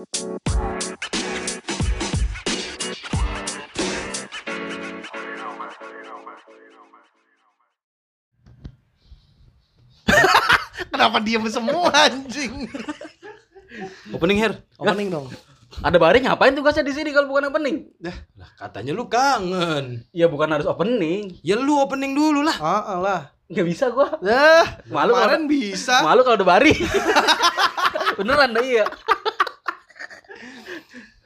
Kenapa diem semua anjing? Opening hair. Opening dong. Ada baring ngapain tugasnya di sini kalau bukan opening? Lah, katanya lu kangen. Ya bukan harus opening. Ya lu opening dulu lah. Ah, lah. Nggak bisa gua. Dah, Malu kemarin bisa. Malu kalau ada baring. Beneran dah iya.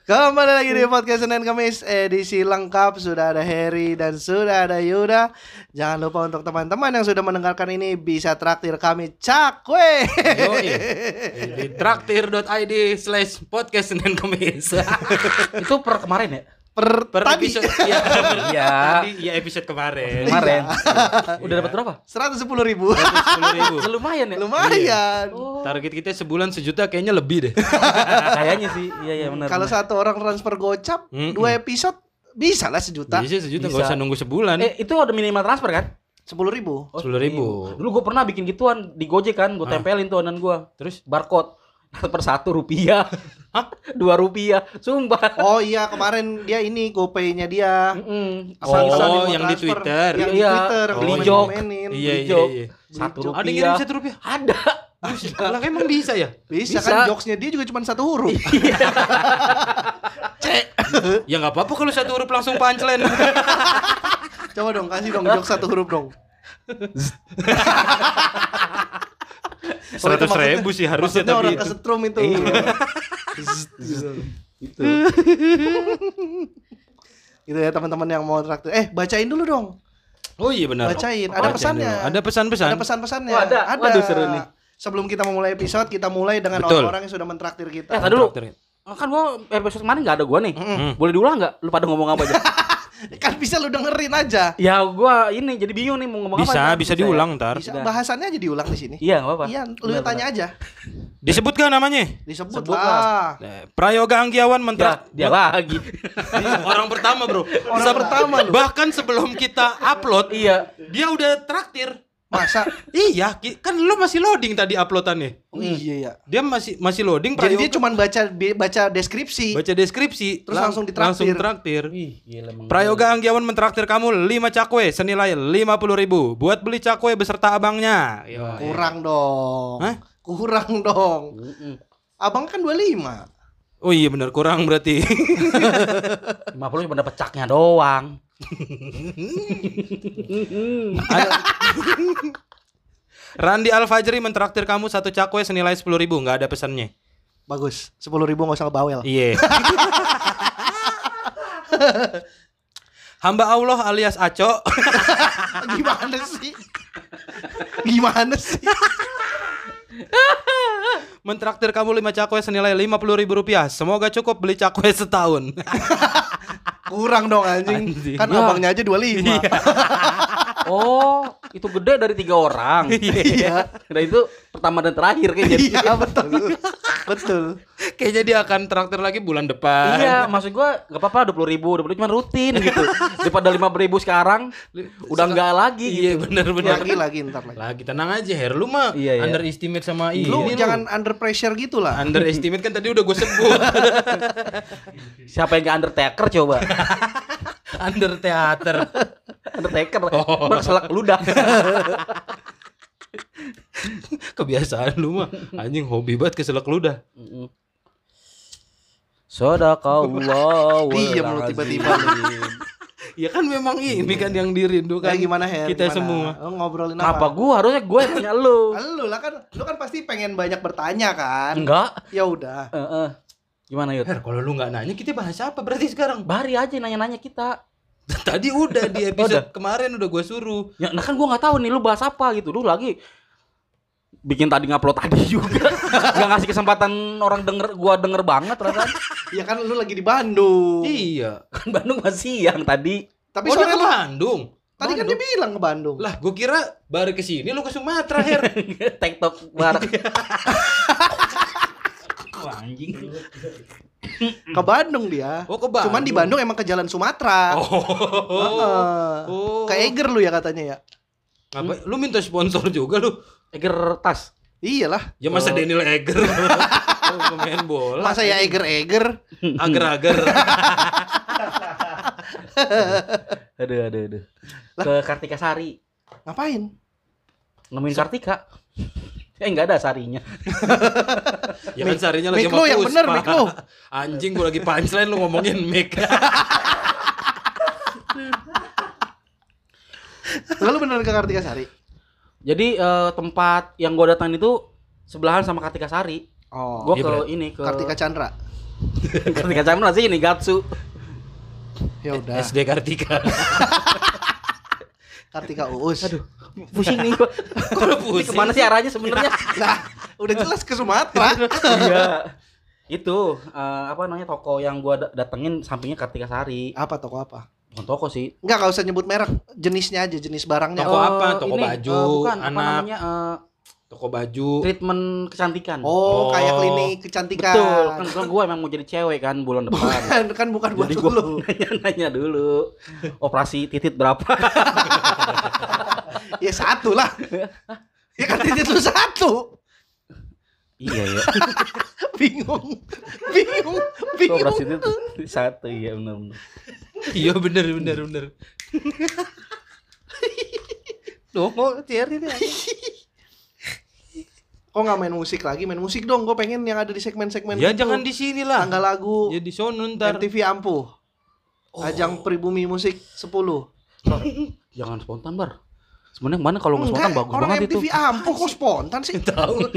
Kembali lagi di podcast Senin Kamis edisi lengkap sudah ada Harry dan sudah ada Yuda. Jangan lupa untuk teman-teman yang sudah mendengarkan ini bisa traktir kami cakwe. Di traktir.id slash podcast Senin Kamis. Itu per kemarin ya? Per, Per tadi episode ya, Iya. tadi ya episode kemarin. Kemarin. Udah dapat berapa? seratus sepuluh ribu. Sepuluh ribu. Ya, lumayan ya. Lumayan. Oh, Target kita sebulan sejuta kayaknya lebih deh. kayaknya sih. Iya iya benar. Kalau satu orang transfer gocap Mm-mm. dua episode bisa lah sejuta. Bisa sejuta Bisa. gak usah nunggu sebulan. Eh itu ada minimal transfer kan? Sepuluh ribu. Oh, 10.000. Dulu gue pernah bikin gituan di Gojek kan, gue Ah. tempelin tuh anan gue Terus barcode per satu rupiah, dua rupiah, sumpah. Oh iya kemarin dia ini GoPay-nya dia. Asal bisa Oh, mau yang di. Twitter. Yang di Iya. Twitter. Oh, yang Lijok. ngomenin. iya iya Hijau. iya. satu Hijau. Ada yang ngirim rupiah. satu rupiah? Ada. Lah emang bisa ya? Bisa, Bisa. kan jokesnya dia juga cuma satu huruf. Ya nggak apa-apa kalau satu huruf langsung punchline. Coba dong kasih dong jokes satu huruf dong. Seratus ribu sih harusnya Maksudnya orang tapi itu. kesetrum itu. Iya. Gitu. Itu. Gitu ya teman-teman yang mau traktir. Eh bacain dulu dong. Oh iya benar. Bacain. Ada Bacain pesannya. dulu. Ada pesan-pesan. Ada pesan-pesannya. Oh, ada. Waduh, seru nih. Sebelum kita memulai episode, kita mulai dengan Betul. orang-orang yang sudah mentraktir kita. Eh, tadi dulu. Kan gua episode kemarin gak ada gua nih. Hmm. Boleh diulang nggak? Lu pada ngomong apa aja? Kan bisa lu dengerin aja. ya gua ini jadi bingung nih mau ngomong Bisa, apa. bisa ya? diulang ntar. Bisa bahasannya aja diulang di sini. Iya, enggak apa-apa. Iya, lu Benar, tanya aja. Disebutkan namanya? Disebut Sebut lah. Eh, Prayoga Anggiawan Ya, mentrak dia lagi. orang pertama bro Orang pertama lu. bahkan sebelum kita upload iya. dia udah traktir Masa? iya ki- kan lu masih loading tadi uploadannya Oh, iya ya. dia masih masih loading Jadi dia cuma baca baca deskripsi. baca deskripsi Terus lang- langsung ditraktir. langsung traktir Ih, gila emang. Prayoga Anggiawan mentraktir kamu 5 cakwe senilai 50.000 ribu buat beli cakwe beserta abangnya. Yo, Kurang dong. Hah? Kurang dong. Abang kan 25. Oh iya benar kurang berarti. 50 cuma dapat caknya doang. Randi Al Fajri mentraktir kamu satu cakwe senilai 10.000 ribu nggak ada pesannya. Bagus. 10 ribu nggak usah ngebawel. Iya. Hamba Allah alias Aco Gimana sih? Gimana sih? mentraktir kamu 5 cakwe senilai 50.000 ribu rupiah. Semoga cukup beli cakwe setahun. Kurang dong anjing. Anjing. Kan Ya. abangnya aja 25. Oh, itu gede dari tiga orang. Iya. Dan itu pertama dan terakhir kayaknya. Iya betul. betul. Kayaknya dia akan traktir lagi bulan depan. Iya, maksud gua nggak apa-apa dua puluh ribu, dua cuma rutin gitu. Daripada lima ribu sekarang, udah nggak lagi Iya gitu. benar-benar. Lagi lagi ntar lagi. Lagi tenang aja Her lu mah Iya, iya. underestimate sama ini Lu lu. jangan under pressure gitu lah. underestimate kan tadi udah gue sebut Siapa yang nggak undertaker coba? under teater undertaker, Oh. berselak ludah. kebiasaan lu mah anjing hobi banget keselak ludah Sadaqallah. Diem lu tiba-tiba ya kan memang ini kan yang dirindukan Kayak gimana Her? kita Gimana? semua Lu ngobrolin Kenapa apa? gua harusnya gue yang punya lu? Lu lah kan lu kan pasti pengen banyak bertanya kan? Enggak. Ya udah. Heeh. Gimana yuk? Her kalau lu nggak nanya kita bahas apa berarti sekarang Bari aja nanya-nanya kita. tadi udah di episode kemarin udah gue suruh Ya, nah kan gua nggak tahu nih lu bahas apa gitu. Lu lagi bikin tadi ngupload tadi juga. Nggak ngasih kesempatan orang denger gua denger banget ternyata. Ya kan lu lagi di Bandung. iya Kan Bandung masih siang tadi. Tapi oh, sore ke Bandung tadi kan dia bilang ke Bandung. lah gue kira baru ke sini lu ke Sumatera Her TikTok bareng. Wah, anjing. Ke Bandung dia. oh ke Bandung Cuman di Bandung emang ke Jalan Sumatera. oh, Heeh. oh. Ke Eger lu ya katanya ya. Apa? lu minta sponsor juga lu Eger tas. Iyalah. ya masa Oh. Daniel Eger pemain bola. Masa ya eger-eger? Ager-ager. Aduh, aduh, aduh. Ke Kartika Sari. Ngapain? Nemuin Kartika. Eh enggak ada sarinya. Ya kan sarinya lagi Mik lu yang bener, Mik lu. Anjing gua lagi punchline lu ngomongin mic. Lalu beneran ke Kartika Sari? Jadi eh, tempat yang gua datang itu sebelahan sama Kartika Sari. Oh, Gua iya ke bener. ini ke Kartika Chandra. Kartika Chandra sih ini Gatsu. Ya udah. SD Kartika. Kartika Uus. Aduh. Pusing nih Ini pusing. ke mana sih arahnya sebenarnya? Lah, udah jelas ke Sumatera. Iya. Itu eh, apa namanya toko yang gua da- datengin sampingnya Kartika Sari. apa toko apa? Bukan toko sih. Enggak, enggak usah nyebut merek, jenisnya aja, jenis barangnya. Toko Eh, apa? Toko ini, baju, eh, bukan, apa anak. namanya eh, Toko baju. treatment kecantikan. Oh, kayak Oh. klinik kecantikan. Betul, kan kan gua emang mau jadi cewek kan bulan depan. Bukan, kan bukan buat Jadi gua lu. nanya-nanya dulu. Operasi titit berapa? Ya satu lah. Ya kan titik lu satu. iya ya. Bingung. Bingung. Bingung. Operasi titit satu iya benar benar. Iya bener bener bener. Duh, mau Thierry nih. Kok nggak main musik lagi? Main musik dong. Gue pengen yang ada di segmen-segmen Ya gitu. jangan di sini lah. tanggal lagu Ya di sono ntar. MTV Ampuh. Ajang pribumi musik 10. Jangan spontan, Bar. Sebenarnya mana kalau nggak spontan bagus orang banget itu. MTV Ampuh kok spontan sih? Tahu.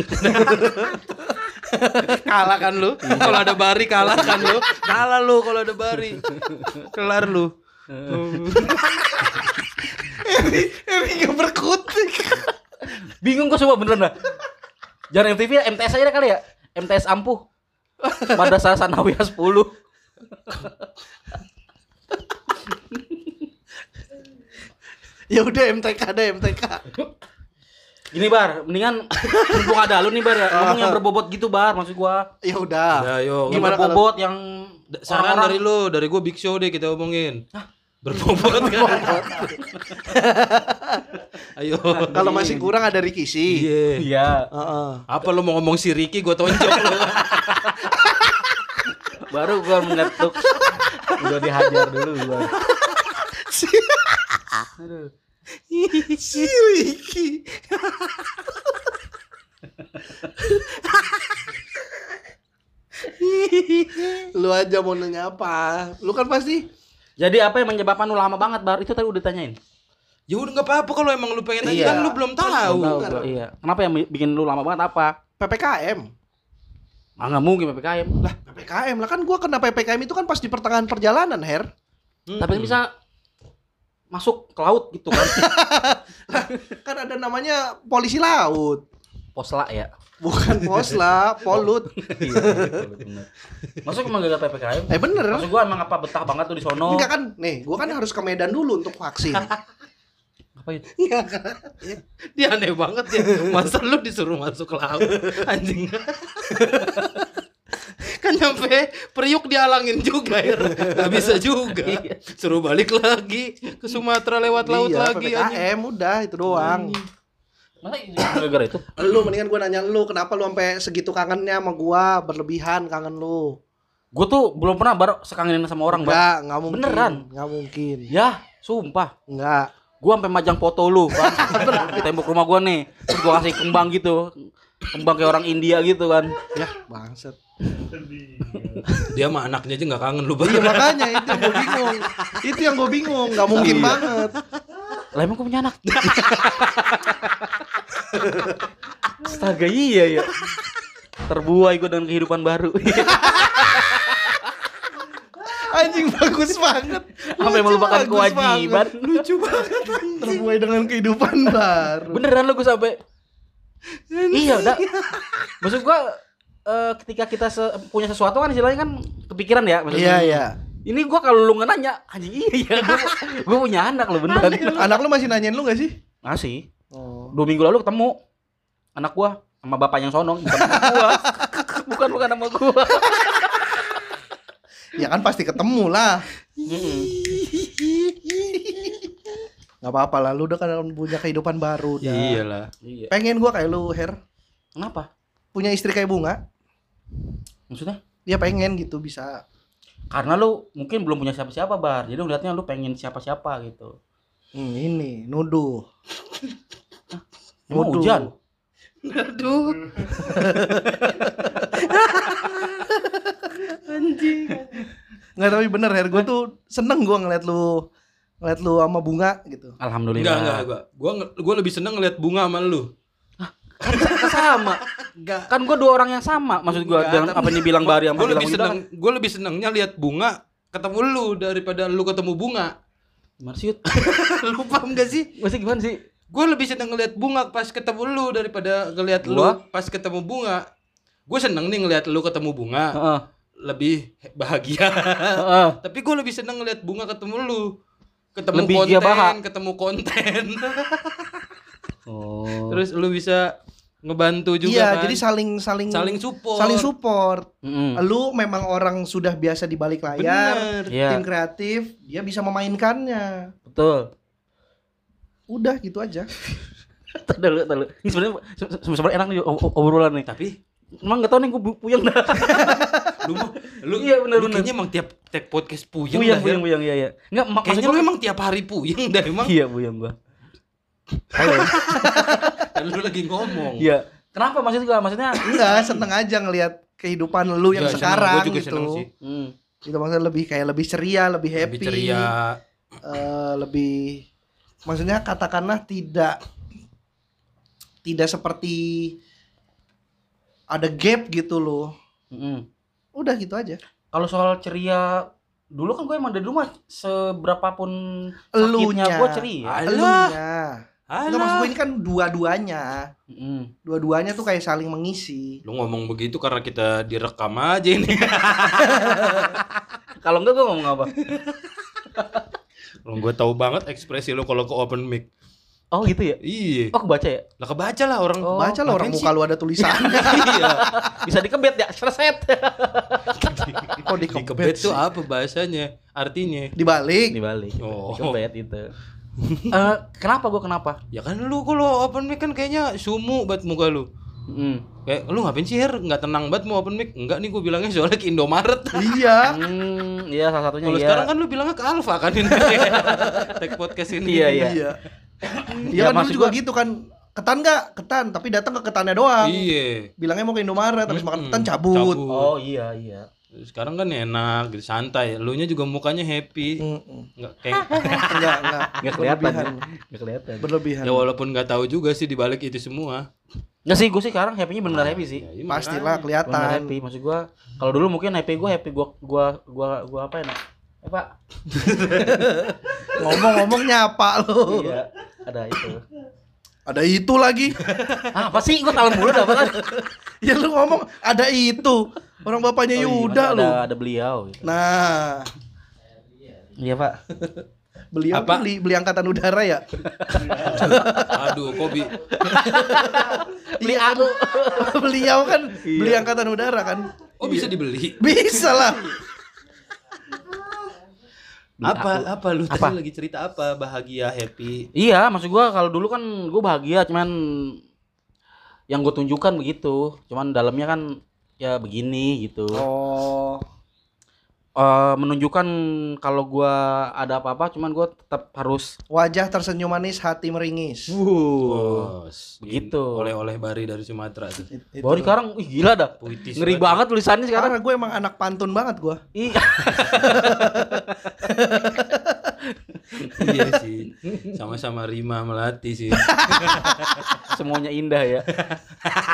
kalah kan lu. Kalau ada bari kalah kan lu. Kalah lu kalau ada bari. Kelar lu. Ini gak berkutik. Bingung kok semua beneran dah. Jangan MTV ya, MTS aja deh kali ya. MTS ampuh. Madrasah Sanawiyah 10. Ya udah MTK deh MTK. Gini bar, mendingan mumpung ada lu nih bar ya. Ngomong yang berbobot gitu bar, maksud gua. Ya udah. Ya yo. Yang Gimana kalau- berbobot yang Da- Saran dari lu, dari gua Big Show deh kita omongin. Berbobot kan? Ayo. Kalau masih kurang ada Ricky sih. Iya. Iya. Heeh. Apa lu mau ngomong si Ricky gua tonjok lu. Baru gua mengetuk. Gua dihajar dulu gua. Aduh. Si Ricky. lu aja mau nanya apa? Lu kan pasti Jadi apa yang menyebabkan lu lama banget bar? Itu tadi udah ditanyain. Ya udah enggak apa-apa kalau emang lu pengen nanya Iya. kan lu belum tahu. Tahu bener. gua, iya. Kenapa yang bikin lu lama banget apa? PPKM. Ah nggak mungkin PPKM. Lah, PPKM lah kan gua kena PPKM itu kan pas di pertengahan perjalanan, Her. Hmm. Tapi kan bisa masuk ke laut gitu kan. Kan ada namanya polisi laut. Posla ya. Bukan posla, polut. Iya, bener. Masuk emang gak PPKM? Eh bener. Maksud gua emang apa betah banget tuh di sono? Enggak kan? Nih, gua kan harus ke Medan dulu untuk vaksin. Ngapain? Iya kan? Dia aneh banget ya. Masa lu disuruh masuk laut anjing. kan nyampe Priuk dialangin juga ya. Gak bisa juga. Suruh balik lagi ke Sumatera lewat laut Iya, lagi anjing. PPKM udah itu doang. Masa gara-gara itu? Lu mendingan gua nanya lu kenapa lu sampai segitu kangennya sama gua, berlebihan kangen lu. Gua tuh belum pernah bar sekangenin sama orang. Enggak, enggak mungkin. Beneran? Enggak mungkin. Ya, sumpah. Enggak. Gua sampai majang foto lu kan. di tembok rumah gua nih. Terus gua kasih kembang gitu. Kembang kayak orang India gitu kan. Ya, bangset. Dia mah anaknya aja gak kangen lu Iya banget. makanya itu yang gua bingung. Itu yang gua bingung, enggak mungkin Iya. banget. Lah emang gua punya anak. Astaga iya ya. Terbuai gua dengan kehidupan baru. Anjing bagus banget. Sampai melupakan bagus kewajiban. banget. Lucu banget. Terbuai dengan kehidupan baru. Beneran lu gue sampai Iya udah Maksud gua eh, ketika kita se- punya sesuatu kan istilahnya kan kepikiran ya maksudnya. Iya, iya. Ini gua kalau lu nggak nanya anjing iya gua, gua punya anak lo beneran. Anak lu masih nanyain lu gak sih? Masih. Oh. Dua minggu lalu ketemu anak gua sama bapak yang sono bukan sama gua. bukan bukan sama gua. Ya kan pasti ketemu lah. Gak apa-apa lah, lu udah kan punya kehidupan baru. dah. Iyalah. Iya. Pengen gua kayak lu, Her. Kenapa? Punya istri kayak bunga. Maksudnya? Dia pengen gitu bisa. Karena lu mungkin belum punya siapa-siapa, Bar. Jadi lu liatnya lu pengen siapa-siapa gitu. Hmm, ini nuduh. Emang Nuduh. hujan? Aduh. Anjing. Nggak tapi bener Her, gue tuh seneng gue ngeliat lu ngeliat lu sama bunga gitu. Alhamdulillah. Enggak, enggak, nge- gua lebih seneng ngeliat bunga sama lu. Sama. Enggak. Kan gua dua orang yang sama. Maksud dalam tapi- apa yang dibilang Bari sama Gue bilang lebih seneng, gue lebih senengnya lihat bunga ketemu lu daripada lu ketemu bunga. Yud? lu paham gak sih? Maksudnya gimana sih? Gue lebih seneng ngeliat bunga pas ketemu lu daripada ngeliat lu pas ketemu bunga. Gue seneng nih ngeliat lu ketemu bunga, Heeh. lebih bahagia. Heeh. Tapi gue lebih seneng ngeliat bunga ketemu lu. Ketemu Lebih konten, ketemu konten. Oh. Terus lu bisa ngebantu juga Iya, kan. jadi saling saling saling support. saling support. Mm-mm. Lu memang orang sudah biasa di balik layar, Bener. Tim kreatif, dia bisa memainkannya. betul. Udah gitu aja. Tadi dulu, tadi dulu. Ini sebenarnya se- se- sebenarnya enak nih ob- ob- obrolan nih. Tapi Emang gak tau nih gue puyeng dah. lu lu Iya, bener, lu bener. kayaknya emang tiap tag podcast puyeng, Puyeng, dah, puyeng, Her. puyeng, iya, iya. Enggak, Kayaknya lu emang tiap hari puyeng dah emang. Iya, puyeng gua. Halo. Lu lagi ngomong. Iya. Kenapa maksud gua? Maksudnya Enggak, seneng aja ngelihat kehidupan lu yang Iya, seneng. sekarang Gua juga gitu. seneng sih. hmm. Itu maksudnya lebih kayak lebih ceria, lebih happy. Lebih ceria. eh, lebih maksudnya katakanlah tidak tidak seperti ada gap gitu loh. Mm-mm. Udah gitu aja. Kalau soal ceria dulu kan gue emang dari rumah seberapapun sakitnya Elunya. gue ceria. Elunya. Enggak maksud gue ini kan dua-duanya. Mm-mm. Dua-duanya tuh kayak saling mengisi. Lu ngomong begitu karena kita direkam aja ini. Kalau enggak gue ngomong apa? Lu gue tahu banget ekspresi lu kalau ke open mic. Oh gitu ya? Iya. Oh kebaca ya? Lah kebaca lah orang. Oh, Baca lah orang muka lu ada tulisannya. iya. Bisa dikebet ya? Serset. Kok Di dikebet kebet tuh apa bahasanya? Artinya. Dibalik. Dibalik. Oh. Dikebet itu. Eh, kenapa gue kenapa? Ya kan lu kalau open mic kan kayaknya sumu banget muka lu. Mm. Kayak lu ngapain sih Her? Nggak tenang banget mau open mic? Enggak nih gue bilangnya soalnya ke Indomaret. iya. Hmm, iya salah satunya Kalau iya. sekarang kan lu bilangnya ke Alfa kan ini. Tag podcast ini. Iya, iya. Iya. Ya, Iya kan dulu maksud juga gua- gitu kan. Ketan nggak? Ketan, tapi datang ke ketannya doang. Iya. Bilangnya mau ke Indomaret, habis makan Mm-mm. ketan cabut. Oh iya iya. Sekarang kan enak, gitu, santai. Lu nya juga mukanya happy. Mm-mm. Enggak kayak Enggak, enggak. Nggak kelihatan. Ya. Nggak kelihatan. Berlebihan. ya walaupun nggak tahu juga sih dibalik itu semua. Nggak sih, gue sih sekarang happy-nya bener happy sih. Ya, iya, Pastilah makanya. Bener kelihatan. happy. Maksud gue, kalau dulu mungkin happy gue happy gue gue gue gue apa ya? Eh pak. Ngomong-ngomong nyapa lu. Iya. Ada itu. Ada itu lagi. Ah, apa sih? Gue tahu mulu dah apa ya lu ngomong ada itu. Orang bapaknya Yuda ada, lu. Ada beliau. Gitu. Nah, Iya pak. beliau Apa? beli beli angkatan udara ya. Aduh, Kobi. Beli Iya, aku. beliau kan Iya. beli angkatan udara kan. Oh, bisa dibeli. Bisa lah. Apa aku. apa lu Apa? tadi lagi cerita apa? Bahagia, happy. Iya, maksud gua kalau dulu kan gue bahagia, cuman yang gue tunjukkan begitu, cuman dalamnya kan ya begini gitu. Oh. Eh, menunjukkan kalau gua ada apa-apa, cuman gua tetap harus. Wajah tersenyum manis, hati meringis. Oh, begitu. Oleh-oleh bari dari Sumatera tuh. It- itu. Baru sekarang, ih gila dah. Puitis Ngeri banget tulisannya sekarang. Karena gue emang anak pantun banget gue. Iya. iya sih. Sama-sama Rima Melati sih. Semuanya indah ya.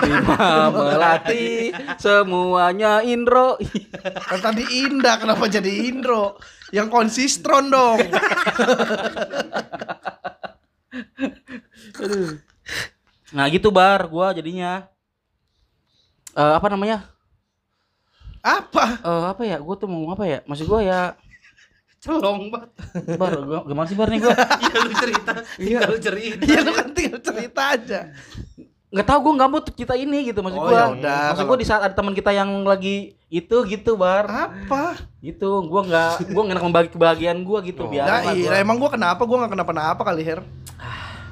Lima melati, semuanya Indro. Kan tadi indah, kenapa jadi Indro? Yang konsistron dong. Nah gitu bar, gua jadinya. Eh apa namanya? Apa? Eh apa ya? Gua tuh mau apa ya? Maksud gua ya Celong banget. bar, gimana sih bar nih gua? Iya lu cerita. Tinggal cerita. Iya lu kan tinggal cerita aja. nggak tahu gue nggak mau kita ini gitu maksud Oh, gue ya udah, maksud gue di saat ada teman kita yang lagi itu gitu bar Apa? gitu gue nggak gue nggak enak membagi kebahagiaan gue gitu Oh. biar Nah, iya, emang gue kenapa? Gue gak kenapa-napa kali Her.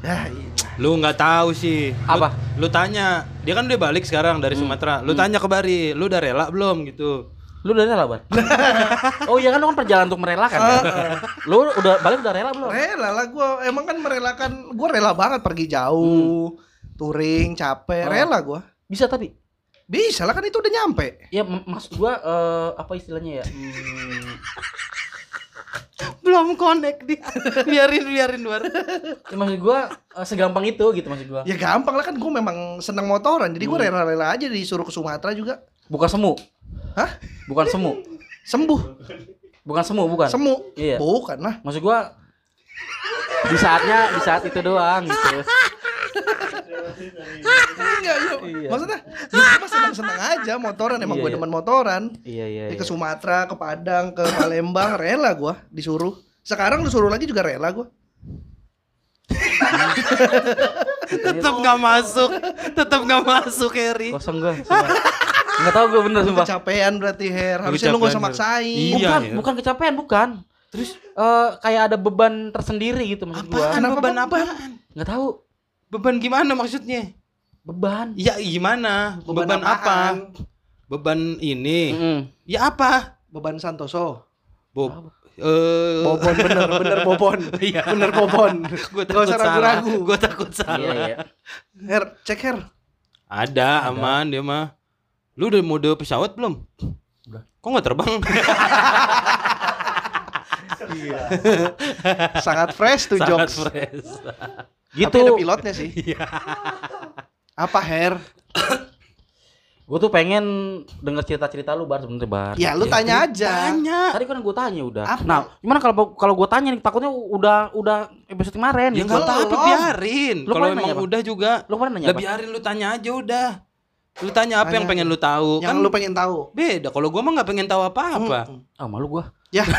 Ya, iya. Lu nggak tahu sih. Lu- Apa? Lu, tanya. Dia kan udah balik sekarang dari Sumatera. Lu tanya ke Bari, lu udah rela belum gitu. Lu udah rela, Bar? oh iya kan lu kan perjalanan untuk merelakan kan? lu udah balik udah rela belum? Rela lah gue emang kan merelakan gue rela banget pergi jauh, touring, capek, Oh. rela gue. Bisa tapi. Bisa lah kan itu udah nyampe. Ya maksud gua eh, apa istilahnya ya? Hmm, Belum connect dia. biarin biarin Bar. ya maksud gua eh, segampang itu gitu maksud gua. Ya gampang lah kan gue memang seneng motoran, jadi gue Hmm. rela-rela aja disuruh ke Sumatera juga. Bukan semu. Hah? Bukan semu. Sembuh, Bukan semu, bukan. semu. Iya. Bukan lah. Maksud gua di saatnya di saat itu doang gitu. Enggak, yuk. Iya. Maksudnya, ya gue mah seneng-seneng aja motoran, emang Iya, gue iya. demen motoran. Iya iya. Ya, iya. ke Sumatera, ke Padang, ke Palembang, rela gua disuruh. Sekarang lu suruh lagi juga rela gua. Tetap nggak masuk. Tetap nggak masuk, Harry. Kosong gua. Sumpah. Nggak tahu gua bener sumpah. Kecapean berarti Her. Harusnya lu gak usah maksain. Iya, bukan, ya. bukan kecapean, bukan. Terus eh kayak ada beban tersendiri gitu maksud gua. Apaan Kenapa beban beban? apaan? Nggak tahu. Beban gimana maksudnya? Beban. Ya gimana? Beban, apa? apaan? Beban ini. Mm-mm. Ya apa? Beban Santoso. Bob. Eh, Bobon bener, bener Bobon. Iya. Bener Bobon. Gue Gak takut usah salah. ragu-ragu. Gue takut Iya salah. iya. Her, cek Her. Ada, aman dia mah. Lu udah mode pesawat belum? Udah. Kok nggak terbang? Sangat fresh tuh Sangat jokes. fresh. Gitu. Tapi ada pilotnya sih. Iya. Apa Her? Gue tuh pengen denger cerita-cerita lu bar sebenernya bar. Ya lu Ya, tanya aja. Tanya. Tadi kan gue tanya udah. Apa? Nah, gimana kalau kalau gue tanya nih takutnya udah udah episode kemarin Ya gitu. nggak apa-apa Belum. biarin. Lu Kalau emang apa? udah juga, Lu kemarin nanya lah apa? biarin lu tanya aja udah. Lu tanya apa yang Tanya. pengen lu tahu? Yang kan lu pengen tahu. beda. Kalau gua mah nggak pengen tahu apa-apa. Mm-mm. Ah, malu gua. Ya,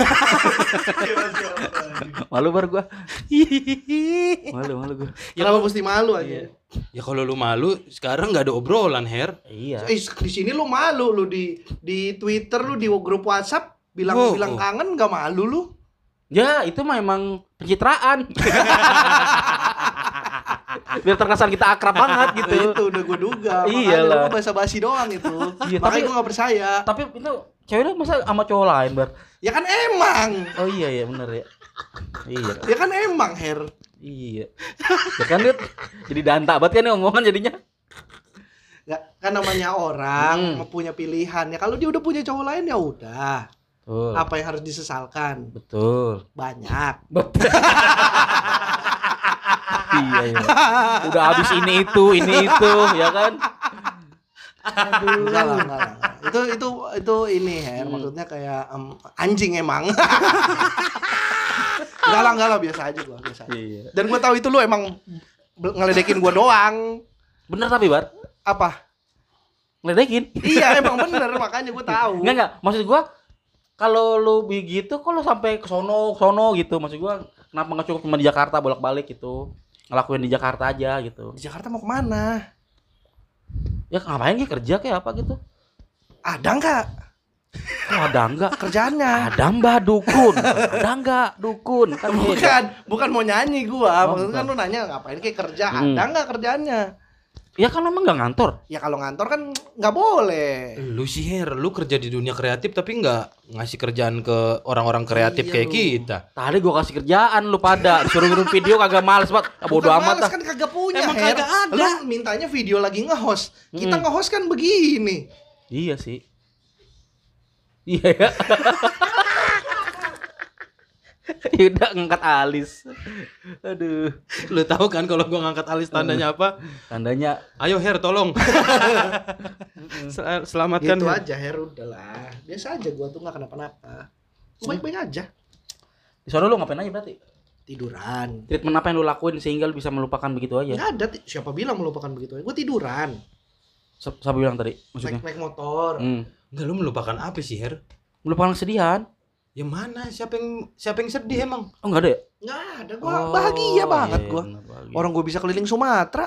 Malu bar gua. Malu malu gua. Ya, kenapa mesti malu aja? ya kalau lu malu, sekarang nggak ada obrolan, Her. Iya. Eh, di sini lu malu lu di di Twitter lu di grup WhatsApp bilang Oh, bilang oh. kangen nggak malu lu? Ya, itu mah emang pencitraan. Biar terkesan kita akrab banget gitu. itu udah gue duga. Iyalah. Makanya bahasa basi doang itu. Iya, Makanya tapi- gue gak percaya. Tapi itu cewek lu masa sama cowok lain, Bar? Ya kan emang. Oh iya ya, bener ya. Iya. Ya kan emang Her. Iya. Ya kan Dit? jadi danta banget kan nih omongan jadinya. Gak, kan namanya orang Hmm. mau punya pilihan. Ya kalau dia udah punya cowok lain ya udah. Betul. Apa yang harus disesalkan? Betul. Banyak. Betul. iya, iya. Udah habis ini itu, ini itu, ya kan? Aduh. Enggak lah, enggak lah. Itu itu itu ini Her, Hmm. maksudnya kayak em, anjing emang. enggak lah, enggak lah biasa aja gua, biasa. aja. Iya. Dan gua tahu itu lu emang ngeledekin gua doang. Bener tapi, Bar. Apa? Ngeledekin. iya, emang bener makanya gua tahu. Enggak, enggak. Maksud gua kalau lu begitu kok lu sampai ke sono, sono gitu. Maksud gua kenapa nggak cukup cuma di Jakarta bolak-balik gitu. Ngelakuin di Jakarta aja gitu. Di Jakarta mau ke mana? Ya ngapain sih kerja kayak apa gitu? Ada enggak Oh, ada enggak? kerjaannya? Ada mbak dukun. Ada enggak dukun? Kan beda. Bukan, bukan mau nyanyi gua. Oh, Maksudnya kan lu nanya ngapain kayak kerja? Hmm. Ada enggak kerjaannya? Ya kan emang nggak ngantor. Ya kalau ngantor kan nggak boleh. Lu sih Her, lu kerja di dunia kreatif tapi nggak ngasih kerjaan ke orang-orang kreatif Iya, kayak lu. kita. Tadi gua kasih kerjaan lu pada disuruh ngirim video kagak males banget. Ah, bodo Bukan amat males dah. kan kagak punya. Emang Her. kagak ada. Lu mintanya video lagi nge-host. Kita Mm. nge-host kan begini. Iya sih. Iya ya. Yaudah ngangkat alis. Aduh. Lu tahu kan kalau gua ngangkat alis tandanya apa? Tandanya Ayo Her, tolong. Sel- Selamatkan Gitu Her. aja Her udahlah. Biasa aja gua tuh nggak kenapa-napa. Gua baik-baik aja. di sana lu ngapain aja berarti? Tiduran. Treatment apa yang lu lakuin sehingga lu bisa melupakan begitu aja? Nggak ada. Siapa bilang melupakan begitu? Gua tiduran. Siapa bilang tadi maksudnya? Naik, naik motor. Hmm. Enggak lu melupakan apa sih Her? Melupakan kesedihan? Ya mana? Siapa yang siapa yang sedih emang? Oh enggak ada ya? Nggak ada. Gua Oh, bahagia banget iya, gua. bahagia. Orang gua bisa keliling Sumatera.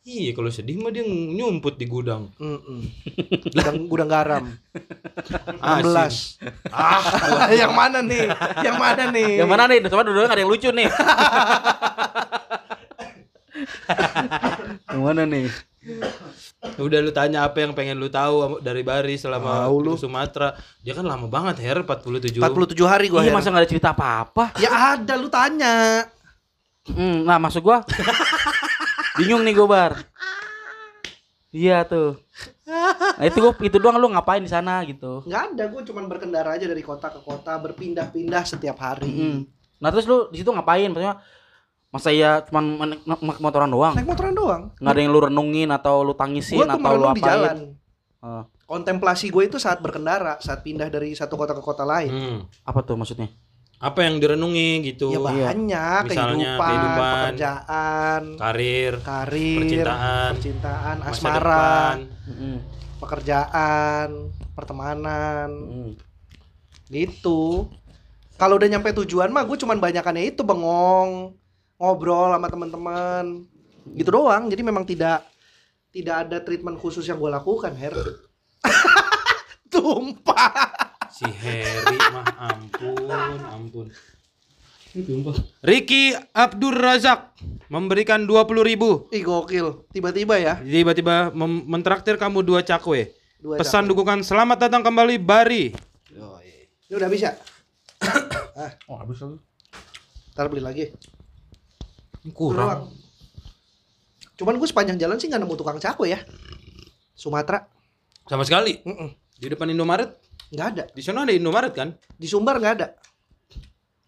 Iya kalau sedih mah dia nyumput di gudang. Mm-mm. Gudang, gudang garam. Asin. 16. Ah, yang mana nih? Yang mana nih? Yang mana nih? Coba dulu ada yang lucu nih. Gimana nih? Udah lu tanya apa yang pengen lu tahu dari Bari selama lu. ke Sumatera. Dia kan lama banget Her 47. 47 hari gua. Iya masa nggak ada cerita apa-apa? Ya ada lu tanya. Hmm, nah maksud gua bingung nih gua bar. Iya tuh. Nah itu gua itu doang lu ngapain di sana gitu. Nggak ada, gue cuman berkendara aja dari kota ke kota, berpindah-pindah setiap hari. Hmm. Nah terus lu di situ ngapain? Maksudnya masa ya cuman men- naik motoran doang? Naik motoran doang. Nggak ada yang lu renungin atau lu tangisin tuh atau lu merenung di apain? jalan. Oh, Kontemplasi gue itu saat berkendara, saat pindah dari satu kota ke kota lain. Hmm. apa tuh maksudnya? Apa yang direnungi gitu. Ya banyak, Misalnya kehidupan, kehidupan, pekerjaan, Karir, karir, percintaan, percintaan, asmara, depan. Pekerjaan, pertemanan, Mm. gitu. Kalau udah nyampe tujuan mah gue cuman banyakannya itu bengong, ngobrol sama teman-teman, gitu doang. Jadi memang tidak tidak ada treatment khusus yang gue lakukan, Her. Tumpah. Si Heri mah ampun, ampun. Ricky Abdur Razak memberikan 20.000 ribu Ih gokil, tiba-tiba ya. Tiba-tiba mentraktir kamu dua cakwe. Dua Pesan dukungan selamat datang kembali Bari. Ini udah habis ya? Oh habis lagi. Ntar beli lagi. Kurang. Cuman gue sepanjang jalan sih nggak nemu tukang cakwe ya. Sumatera, Sama sekali. Mm-mm. Di depan Indomaret. nggak ada. Di sana ada Indomaret kan? Di Sumbar nggak ada.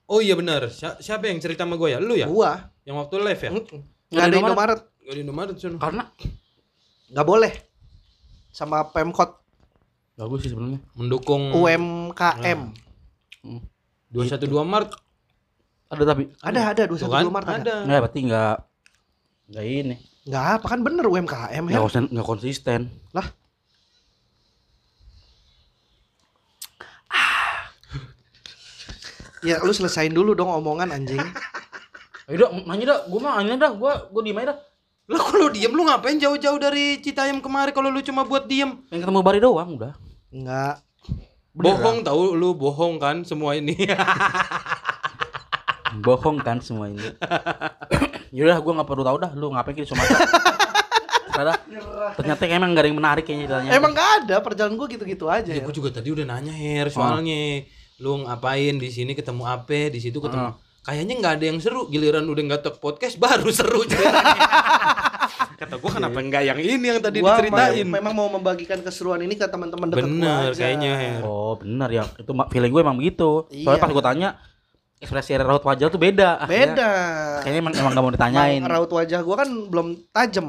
Oh iya benar. Si- siapa yang cerita sama gue ya? Lu ya? Gua. Yang waktu live ya? Mm-mm. Nggak Nggak ada ada Indomaret? Indomaret. Gak di Indomaret sana. Karena Nggak boleh. Sama Pemkot bagus sih sebenarnya. Mendukung UMKM. 212 Maret. Ada tapi Ada ada Tuh 21 kan? Maret ada. Ada. nggak berarti nggak nggak ini Nggak apa kan bener UMKM ya. nggak konsen, nggak konsisten. Ya lu selesain dulu dong omongan anjing. Ayo dong, nanya dah, gua mah nanya dah, gua gua diem aja dah. Lah kalau diem lu ngapain jauh-jauh dari Citayam kemari kalau lu cuma buat diem? Pengen ketemu Bari doang udah. Enggak. Bohong tahu lu bohong kan semua ini. Bohong kan semua ini. Yaudah, gua nggak perlu tahu dah, lu ngapain ke Sumatera. Ternyata, ternyata emang gak ada yang menarik kayaknya ceritanya. Emang nggak ada perjalanan gua gitu-gitu aja. ya Ya. gue juga tadi udah nanya Her soalnya lu ngapain di sini ketemu apa di situ ketemu kayaknya nggak ada yang seru giliran udah nggak tok podcast baru seru ceritanya. kata gue kenapa nggak yang ini yang tadi Gua diceritain ma- memang mau membagikan keseruan ini ke teman-teman dekat gua bener aja. kayaknya Her Oh, benar ya. Itu feeling gue emang begitu. Soalnya Iya. pas gua tanya ekspresi raut wajah tuh beda. Beda. Kayaknya emang emang gak mau ditanyain. Emang raut wajah gua kan belum tajem.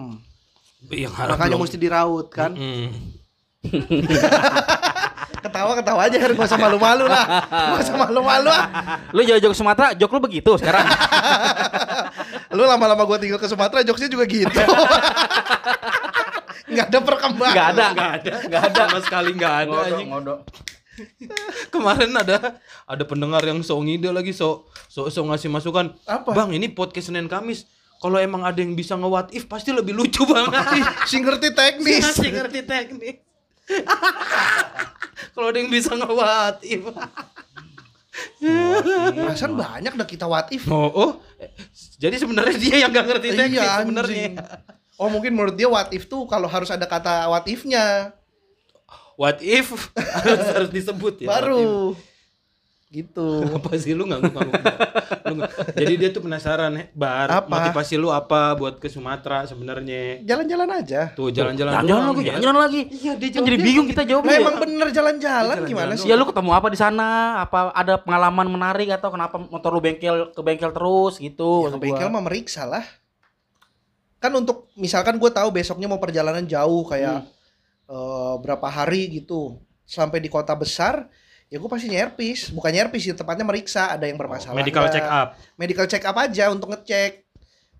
yang harap Makanya belum- mesti diraut kan. Mm. Ketawa-ketawa aja kan gak usah malu-malu lah. Gak usah malu-malu ah. Lu jauh-jauh ke Sumatera, jok lu begitu sekarang. Lu lama-lama gua tinggal ke Sumatera jokesnya juga gitu. Nggak ada perkembangan. Gak ada. nggak ada nggak ada sama sekali nggak ada anjing. ngodok. kemarin ada ada pendengar yang so ngide lagi so so, so ngasih masukan Apa? bang ini podcast Senin Kamis kalau emang ada yang bisa nge-what if pasti lebih lucu banget Si ngerti teknis. Masih ngerti teknik. Kalau ada yang bisa nge-what if. Perasaan banyak dah kita what if. Oh, oh. Jadi sebenarnya dia yang gak ngerti teknik Iya, sebenarnya. Oh mungkin menurut dia what if tuh kalau harus ada kata what if-nya What if harus, harus disebut ya. baru. Gitu. Apa sih lu ngangguk ngangguk? Lu nggak- Jadi dia tuh penasaran, "Eh, Bar, Apa? motivasi lu apa buat ke Sumatera sebenarnya? Jalan-jalan aja. Tuh jalan-jalan Jalan-jalan lagi, ya. jalan-jalan lagi. Iya, dia Kan jadi bingung gitu. kita jawabnya. Ya. emang bener jalan-jalan gimana sih? Ya lu ketemu apa di sana? Apa ada pengalaman menarik atau kenapa motor lu bengkel ke bengkel terus gitu? Ya, ke bengkel mah meriksa lah. Kan untuk misalkan gue tahu besoknya mau perjalanan jauh kayak eh, berapa hari gitu sampai di kota besar ya gue pasti nyerpis bukan nyerpis sih tepatnya meriksa ada yang bermasalah Medical check up. medical check up aja untuk ngecek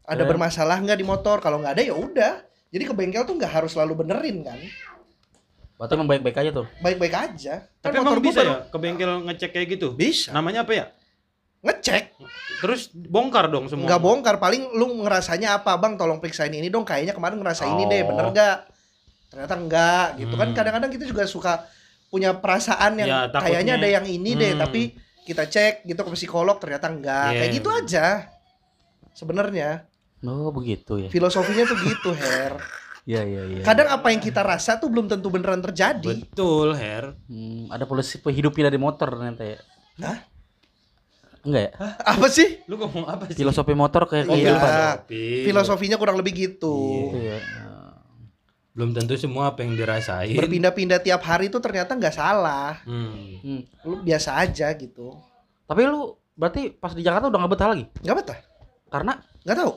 ada Eh. bermasalah nggak di motor kalau nggak ada ya udah jadi ke bengkel tuh nggak harus selalu benerin kan Berarti emang baik-baik aja tuh. baik-baik aja kan Tapi emang bisa ya ke bengkel ngecek kayak gitu? bisa Namanya apa ya? ngecek Terus bongkar dong semua. nggak bongkar paling lu ngerasanya apa bang tolong periksain ini dong kayaknya kemarin ngerasa ini deh Oh. bener nggak ternyata enggak gitu kan Hmm. kadang-kadang kita juga suka punya perasaan yang Ya, takutnya. kayaknya ada yang ini deh Hmm. tapi kita cek gitu ke psikolog ternyata enggak Iya. kayak gitu aja sebenarnya Oh, begitu ya. Filosofinya tuh gitu, Her. Iya, iya, iya. Kadang apa yang kita rasa tuh belum tentu beneran terjadi. Betul, Her. Hmm, ada polisi hidupnya dari motor ternyata ya. Hah? Enggak ya? Apa sih? Lu ngomong apa sih? Filosofi motor kayak Iya. kehidupan. Filosofi. Filosofinya kurang lebih gitu. Gitu ya. Belum tentu semua apa yang dirasain. Berpindah-pindah tiap hari tuh ternyata nggak salah. Hmm. Hmm. Lu biasa aja gitu. Tapi lu berarti pas di Jakarta udah nggak betah lagi? Nggak betah? Karena Nggak tahu.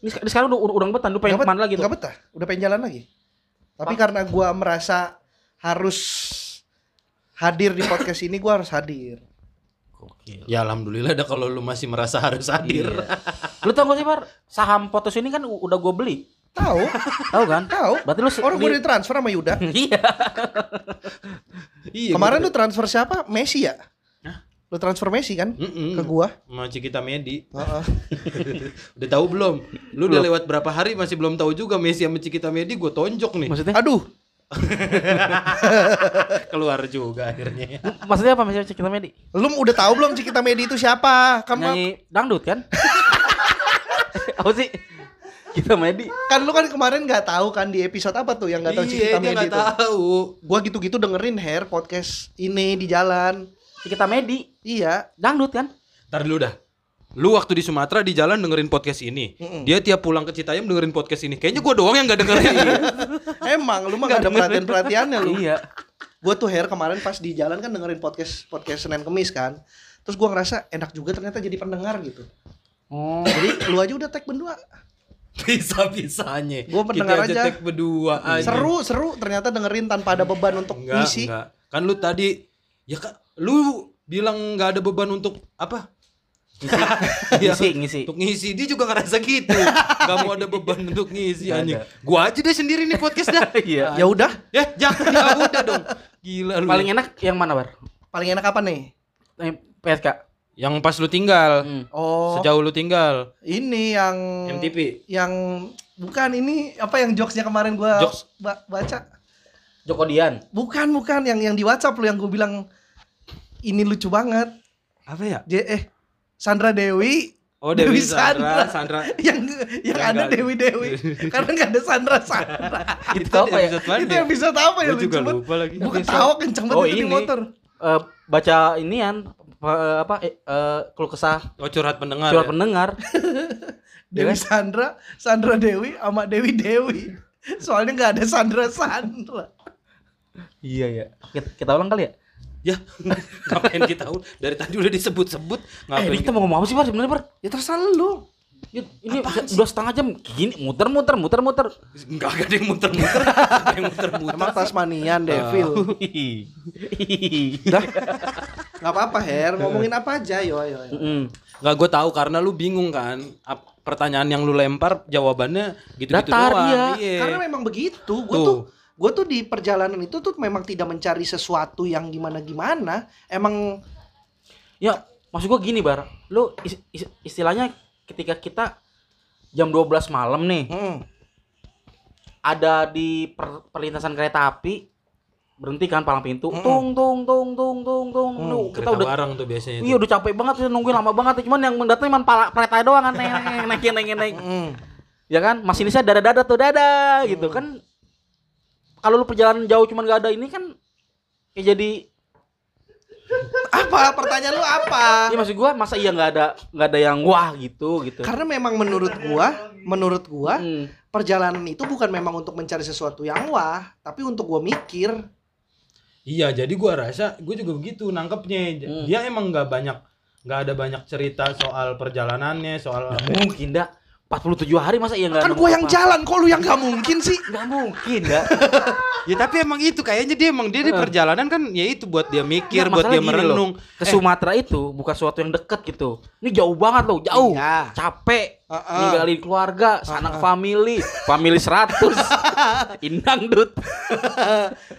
ini, sek- ini sekarang udah udah nggak betah, lu pengen ke mana lagi tuh? Nggak betah. Udah pengen jalan lagi. Tapi Pak. karena gua merasa harus hadir di podcast ini, gua harus hadir. Gokil. Ya alhamdulillah dah kalau lu masih merasa harus hadir. Iya. Lu tau gak sih, Par? Saham Potos ini kan udah gue beli. Tahu? Tahu kan? Tahu? Berarti lu Orang di- gue ditransfer sama Yuda. Iya. Iya. Kemarin gua- lu transfer siapa? Messi ya? Lu transfer Messi kan? Mm-mm. Ke gua. sama Cikita Medi. Heeh. Udah tahu belum? Lu udah lewat berapa hari masih belum tahu juga Messi sama Cikita Medi gue tonjok nih. Maksudnya? Aduh, Keluar juga akhirnya. Maksudnya apa Maksudnya kita Medi? lu udah tahu belum Cikita Medi itu siapa? Kan lu- Nyanyi dangdut kan? apa sih? Kita Medi. kan lu kan kemarin nggak tahu kan di episode apa tuh yang nggak tahu Iya, Cikita dia Medi nggak itu. tahu. Gua gitu-gitu dengerin hair podcast ini di jalan. Kita Medi. Iya. Dangdut kan? Ntar dulu dah. Lu waktu di Sumatera di jalan dengerin podcast ini. Mm-mm. Dia tiap pulang ke Citayam dengerin podcast ini. Kayaknya gua doang yang gak dengerin. Emang lu mah gak ada perhatian-perhatiannya lu. Iya. Gue tuh hair kemarin pas di jalan kan dengerin podcast podcast Senin Kemis kan. Terus gua ngerasa enak juga ternyata jadi pendengar gitu. Oh. Jadi lu aja udah tag berdua. Bisa-bisanya. Gua pendengar Kita aja. tag berdua aja. Seru, seru ternyata dengerin tanpa ada beban untuk Enggak, ngisi. enggak. Kan lu tadi ya kak, lu bilang nggak ada beban untuk apa? Iya, Ngisi, ngisi. Untuk ngisi dia juga ngerasa gitu. Gak mau ada beban untuk ngisi Nggak anjing. Gua aja deh sendiri nih podcast dah. Iya. Ya udah, Ya jangan ya udah dong. Gila lu. Paling enak yang mana, Bar? paling enak apa nih? Eh, PSK. Yang pas lu tinggal. Hmm. Oh, Sejauh lu tinggal. ini yang MTV. yang bukan ini apa yang jokesnya kemarin gua Jokes. ba- baca. Joko Dian. Bukan, bukan yang yang di WhatsApp lu yang gue bilang ini lucu banget. Apa ya? Je eh Sandra Dewi Oh Dewi, Dewi Sandra, Sandra. Sandra. yang yang Yang ada Dewi Dewi karena nggak ada Sandra Sandra. Itu apa ya? itu ya? episode apa ya Gua lucu juga banget. lupa lagi. Gue ketawa kenceng banget Oh, itu di ini. motor. Eh, baca inian apa eh, eh, keluh kesah Oh curhat pendengar. surat ya? pendengar. Dewi kan? Sandra, Sandra Dewi sama Dewi Dewi. Soalnya nggak ada Sandra Sandra. Iya ya. Kita, kita ulang kali ya? Ya, ngapain kita udah dari tadi udah disebut-sebut Eh, ngapain kita mau ngomong apa sih, Bar? Sebenarnya, Bar? Ya terserah lu. Ya, ini dua setengah jam gini muter-muter muter-muter. Enggak ada yang muter-muter, Nggak ada yang muter-muter. Emang Tasmanian Devil. Dah. Nggak apa-apa Her, ngomongin apa aja yo yo. Enggak gue tahu karena lu bingung kan. Ap- pertanyaan yang lu lempar jawabannya gitu-gitu Datar, doang. iya. Karena memang begitu. Gue Tuh. tuh gue tuh di perjalanan itu tuh memang tidak mencari sesuatu yang gimana-gimana. Emang Ya, maksud gua gini, Bar. Lu is- is- istilahnya ketika kita jam 12 malam nih, hmm, ada di per- perlintasan kereta api berhenti kan palang pintu Mm-mm. tung tung tung tung tung tung. Mm, Lu, kita Kereta udah bareng tuh biasanya iya udah capek banget kita nungguin lama banget cuman yang mendatang cuma pala kereta doang kan naik naik naik naik naik hmm. ya kan? Masinisnya dada dada tuh dada gitu Mm. kan. Kalau lu perjalanan jauh cuman gak ada ini kan ya jadi apa pertanyaan lu apa? ya maksud gua masa iya nggak ada nggak ada yang wah gitu gitu Karena memang menurut gua, menurut gua Hmm. perjalanan itu bukan memang untuk mencari sesuatu yang wah, tapi untuk gua mikir. Iya, jadi gua rasa gue juga begitu nangkepnya. Hmm. Dia emang nggak banyak nggak ada banyak cerita soal perjalanannya, soal mungkin dah 47 hari masa iya nggak Kan gua yang apa? jalan, kok lu yang gak mungkin sih? nggak mungkin dah Ya tapi emang itu kayaknya dia emang dia di perjalanan kan ya itu buat dia mikir, Nggak, buat dia gini loh. merenung. ke Sumatera itu bukan sesuatu yang deket gitu. Ini jauh banget loh, jauh. Iya. Capek. Heeh. Ninggalin keluarga, sanak family, family 100. Indang dut.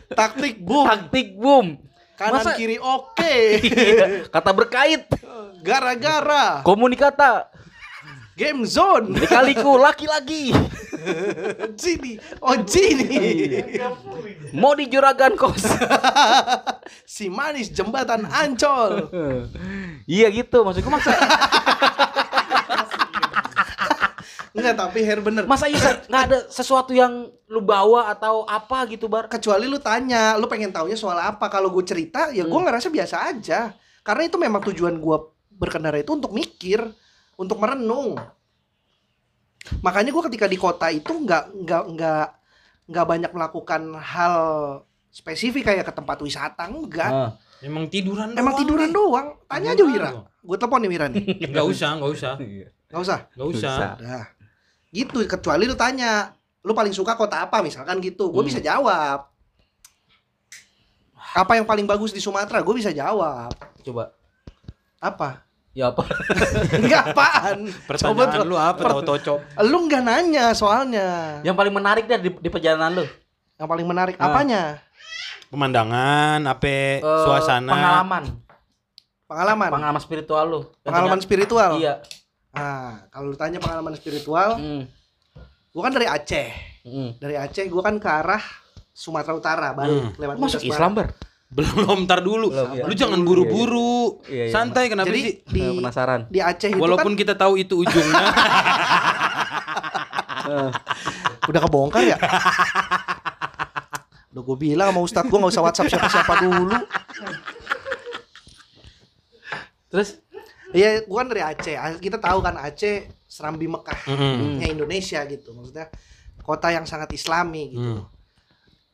Taktik boom, Taktik boom. kanan Masa- kiri oke. Iya, Kata berkait. Gara-gara Komunikata. Game zone. Dikaliku laki-laki. Gini, oh Gini. Mau di juragan kos. si manis jembatan Ancol. iya gitu, maksudku masa Enggak, tapi hair bener. Masa iya nggak ada sesuatu yang lu bawa atau apa gitu bar? Kecuali lu tanya, lu pengen taunya soal apa. Kalau gue cerita, ya gue Hmm. ngerasa biasa aja. Karena itu memang tujuan gue berkendara itu untuk mikir, untuk merenung. Makanya gue ketika di kota itu nggak nggak nggak nggak banyak melakukan hal spesifik kayak ke tempat wisata enggak. Ah. Emang tiduran Emang doang tiduran nih. doang. Tanya aja Wira. Gue telepon nih Wira nih. Enggak usah, enggak usah. Nggak usah. Enggak usah. Usah. Udah. Gitu, kecuali lu tanya, lu paling suka kota apa misalkan gitu. Gue Hmm. bisa jawab. Apa yang paling bagus di Sumatera? Gue bisa jawab. Coba. Apa? Ya apa? Enggak apaan. Coba Pertanyaan tuh. lu apa tau tocok? Lu nggak nanya soalnya. yang paling menarik deh di, di perjalanan lu. Yang paling menarik Ah. apanya? Pemandangan, apa Eh, suasana. Pengalaman. Pengalaman. Pengalaman spiritual lu. Pengalaman ternyata- spiritual. Iya. Ah, kalau lu tanya pengalaman spiritual, Hmm. gua kan dari Aceh. Hmm. Dari Aceh gua kan ke arah Sumatera Utara, balik Hmm. lewat Masuk Islam bar? Belum, ntar dulu. Belum, iya. Lu jangan buru-buru. Iya, iya. Santai kenapa Jadi sih? di Eh, penasaran. di Aceh itu Walaupun kita tahu itu ujungnya. Eh, kan udah kebongkar ya. Udah gue bilang sama Ustadz gue gak usah WhatsApp siapa-siapa dulu. Terus Iya, gue kan dari Aceh. Kita tahu kan Aceh Serambi Mekah. Mm-mm. nya Indonesia gitu maksudnya kota yang sangat islami gitu Hmm.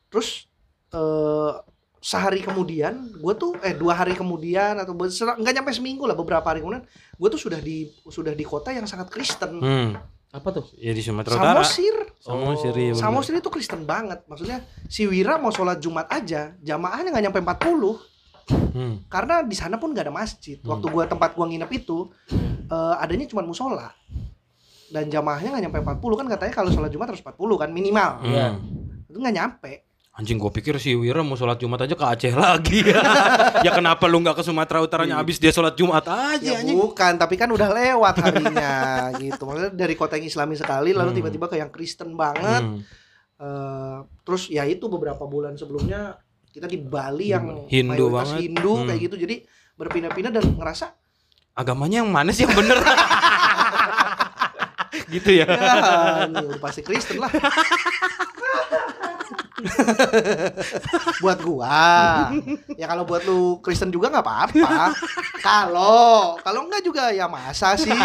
terus eh sehari kemudian gue tuh eh dua hari kemudian atau nggak nyampe seminggu lah beberapa hari kemudian gue tuh sudah di sudah di kota yang sangat Kristen Hmm. apa tuh? Ya di Sumatera Utara. Samosir Samosir. bener. Samosir itu Kristen banget maksudnya si Wira mau sholat Jumat aja jamaahnya nggak nyampe 40 Hmm. karena di sana pun nggak ada masjid waktu gua tempat gua nginep itu eh, adanya cuma musola dan jamaahnya nggak nyampe 40 kan katanya kalau sholat Jumat harus 40 kan minimal Hmm. Iya. itu nggak nyampe Anjing gua pikir si Wira mau sholat Jumat aja ke Aceh lagi. ya kenapa lu nggak ke Sumatera Utaranya habis dia sholat Jumat aja Ya anjing. bukan, tapi kan udah lewat harinya gitu. Maksudnya dari kota yang Islami sekali lalu Hmm. tiba-tiba ke yang Kristen banget. Hmm. Eh, terus ya itu beberapa bulan sebelumnya kita di Bali yang Hindu banget. Hindu Hmm. kayak gitu. Jadi berpindah-pindah dan ngerasa Agamanya yang mana sih yang bener? gitu ya. ya udah pasti Kristen lah. buat gua. Ya kalau buat lu Kristen juga nggak apa-apa. Kalau kalau enggak juga ya masa sih.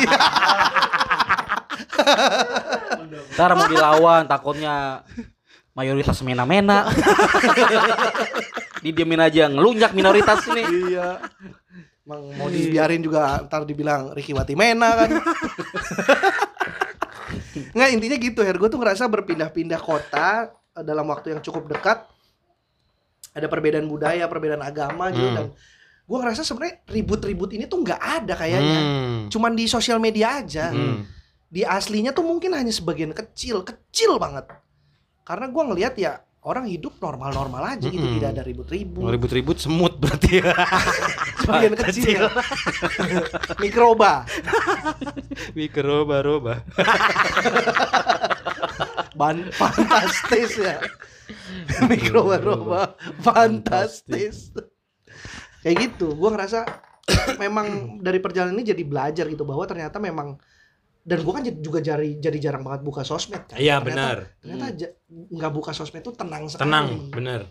Ntar mau dilawan takutnya mayoritas mena-mena. Didiemin aja ngelunjak minoritas ini. iya. Emang mau dibiarin juga ntar dibilang Ricky Watimena kan. Nggak intinya gitu Her, gue tuh ngerasa berpindah-pindah kota dalam waktu yang cukup dekat. Ada perbedaan budaya, perbedaan agama gitu Hmm. dan gue ngerasa sebenarnya ribut-ribut ini tuh nggak ada kayaknya. Hmm. Cuman di sosial media aja. Hmm. Di aslinya tuh mungkin hanya sebagian kecil, kecil banget. Karena gue ngelihat ya orang hidup normal-normal aja gitu, Mm-mm. tidak ada ribut-ribut. Ribut-ribut semut berarti ya. Sebagian kecil. Mikroba. Mikroba-roba. Ban fantastis ya. Mikroba-roba fantastis. Kayak gitu. Gua ngerasa memang dari perjalanan ini jadi belajar gitu bahwa ternyata memang dan gua kan juga jadi jadi jarang banget buka sosmed kan. Iya benar. Ternyata nggak buka sosmed tuh tenang sekali. Tenang, benar.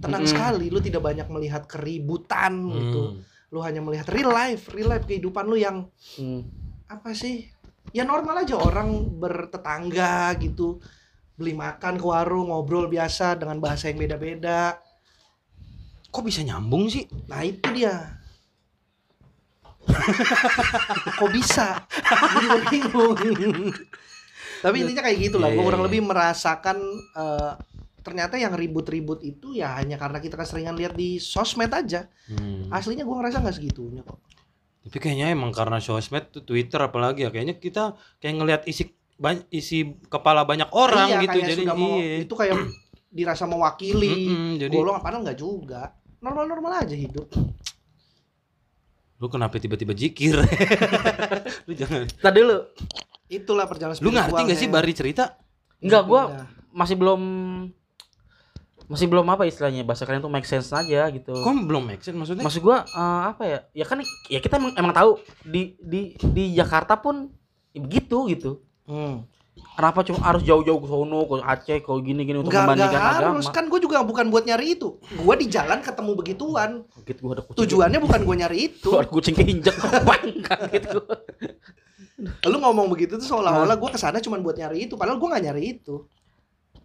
Tenang Mm-mm. sekali. Lu tidak banyak melihat keributan gitu. Hmm. Lu hanya melihat real life, real life kehidupan lu yang Hmm. apa sih ya normal aja orang bertetangga gitu beli makan ke warung ngobrol biasa dengan bahasa yang beda-beda Kok bisa nyambung sih? nah itu dia kok bisa gue bingung tapi intinya kayak gitu lah Iya, gue kurang iya. lebih merasakan eh, ternyata yang ribut-ribut itu ya hanya karena kita keseringan lihat di sosmed aja Hmm. aslinya gue ngerasa nggak segitunya kok Tapi kayaknya emang karena sosmed tuh Twitter apalagi ya kayaknya kita kayak ngelihat isi ban- isi kepala banyak orang Iya, gitu kayak jadi sudah mau, iya. itu kayak dirasa mewakili jadi golongan padahal nggak juga normal-normal aja hidup lu kenapa tiba-tiba jikir? lu jangan. Tadi lu itulah perjalanan Lu ngerti gak sih. Bari cerita? enggak gua Pindah. masih belum masih belum apa istilahnya bahasa kalian tuh make sense aja gitu. Kok belum make sense maksudnya? Maksud gua eh, apa ya? Ya kan ya kita emang, emang tahu di di di Jakarta pun ya begitu gitu. Hmm. kenapa cuma harus jauh-jauh ke sono ke Aceh ke gini-gini untuk nggak membandingkan harus. agama? Kan gue juga bukan buat nyari itu. Gue di jalan ketemu begituan. Kaget gua ada kucing. Tujuannya bukan gue nyari itu. Gua ada kucing keinjek bang kaget gua lu ngomong begitu tuh seolah-olah gue ke sana cuma buat nyari itu padahal gue nggak nyari itu.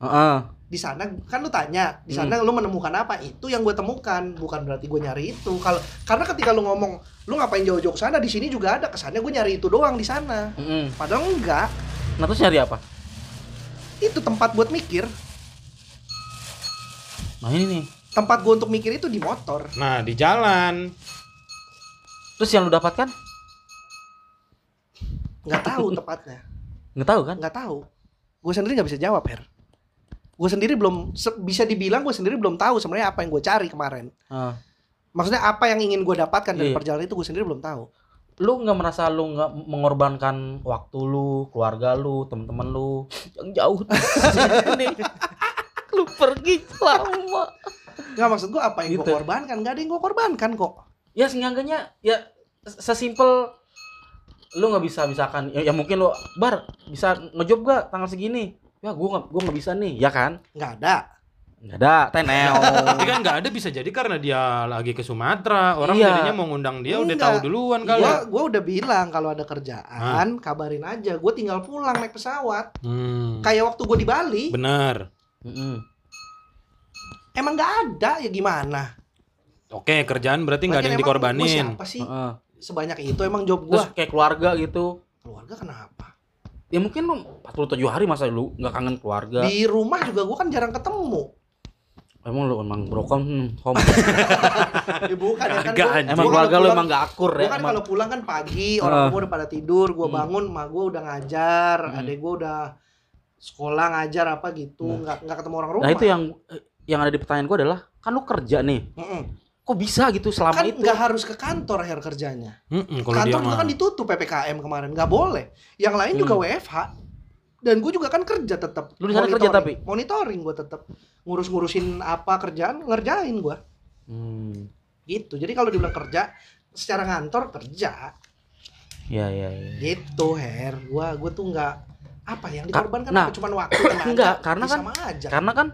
Heeh. Di sana kan lu tanya di sana lu menemukan apa itu yang gue temukan bukan berarti gue nyari itu kalau karena ketika lu ngomong lu ngapain jauh-jauh ke sana di sini juga ada kesannya gue nyari itu doang di sana Mm-mm. padahal enggak Nah terus nyari apa? itu tempat buat mikir Nah ini nih. tempat gue untuk mikir itu di motor Nah, di jalan. Terus yang lu dapatkan? nggak tahu tepatnya Nggak tahu kan? nggak tahu gue sendiri nggak bisa jawab her gue sendiri belum bisa dibilang gue sendiri belum tahu sebenarnya apa yang gue cari kemarin Heeh. maksudnya apa yang ingin gue dapatkan dari Iya. perjalanan itu gue sendiri belum tahu Lu nggak merasa lu nggak mengorbankan waktu lu, keluarga lu, temen-temen lu yang jauh nih. lu pergi lama. nggak maksud gue apa yang gue Gitu. korbankan nggak ada yang gue korbankan kok Ya seenggaknya ya sesimpel lu nggak bisa misalkan ya, ya mungkin lu bar bisa ngejob gak tanggal segini ya gua nggak gua nggak bisa nih ya kan nggak ada nggak ada teneo Tapi kan nggak ada bisa jadi karena dia lagi ke Sumatera. Orang Iya. jadinya mau ngundang dia udah Enggak. tahu duluan kali. gue gue udah bilang kalau ada kerjaan kabarin aja gue tinggal pulang naik pesawat Hmm. kayak waktu gue di Bali Bener. Mm-mm. emang nggak ada ya gimana Oke, kerjaan berarti nggak ada yang gua dikorbanin. siapa sih Heeh. sebanyak itu emang job gue kayak keluarga gitu keluarga kenapa ya mungkin lu 47 hari masa lu nggak kangen keluarga di rumah juga gue kan jarang ketemu emang lu emang broken hmm, home ya bukan ya kan gua- emang gua keluarga lu emang gak akur ya kan kalau pulang kan pagi, orang Ah. tua udah pada tidur, gua Hmm. bangun, mak gua udah ngajar, Hmm. adek gua udah sekolah ngajar apa gitu, Hmm. nggak nggak ketemu orang rumah. nah itu yang yang ada di pertanyaan gua adalah kan lu kerja nih Mm-mm. Kok bisa gitu selama kan itu nggak harus ke kantor akhir kerjanya. Kalau dia Kantor juga kan ditutup ppkm kemarin, nggak boleh. Yang lain juga Hmm. WFH. Dan gue juga kan kerja tetap. Lu di sana kerja tapi? monitoring gue tetap ngurus-ngurusin apa kerjaan ngerjain gua hmm. gitu. Jadi kalau dibilang kerja secara ngantor kerja ya ya ya gitu her gua gua tuh nggak apa yang Ka- dikorbankan nah, apa cuman waktu enggak, karena Ya kan- sama aja karena kan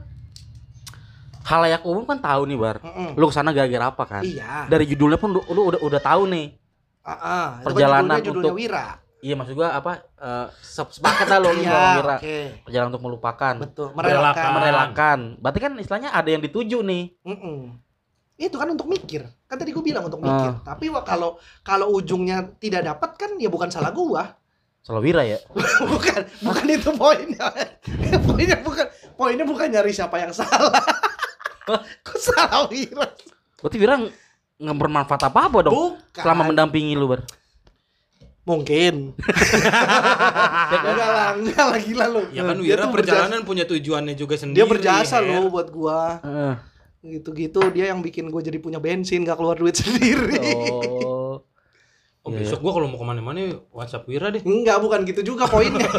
halayak umum kan tahu nih bar. Mm-mm. lu ke sana gara-gara apa kan? Iya. Dari judulnya pun lu, lu udah udah tahu nih. Kan perjalanan judulnya, judulnya untuk- Wira. Iya maksud gua apa eh, sep- sepakat lah lu lu iya Wira. oke. Perjalanan untuk melupakan. Betul Merelakan. merelakan. Berarti kan istilahnya ada yang dituju nih. Mm-mm. itu kan untuk mikir. Kan tadi gua bilang untuk Ah. mikir. Tapi wa- kalau kalau ujungnya tidak dapat kan ya bukan salah gua. Selalu Wira ya? Bukan bukan itu poinnya. Poinnya bukan poinnya bukan nyari siapa yang salah kok salah Wira? Berarti Wira ng- nggak bermanfaat apa apa dong bukan. selama mendampingi lu bar? Mungkin. Enggak lah enggak lah gila lu. Ya kan Wira perjalanan punya tujuannya juga berjasa- sendiri. dia berjasa Her. loh buat gua. Heeh. gitu-gitu dia yang bikin gue jadi punya bensin gak keluar duit sendiri. Oh. Oh, Iya, besok gua kalau mau ke mana-mana WhatsApp Wira deh. enggak bukan gitu juga poinnya.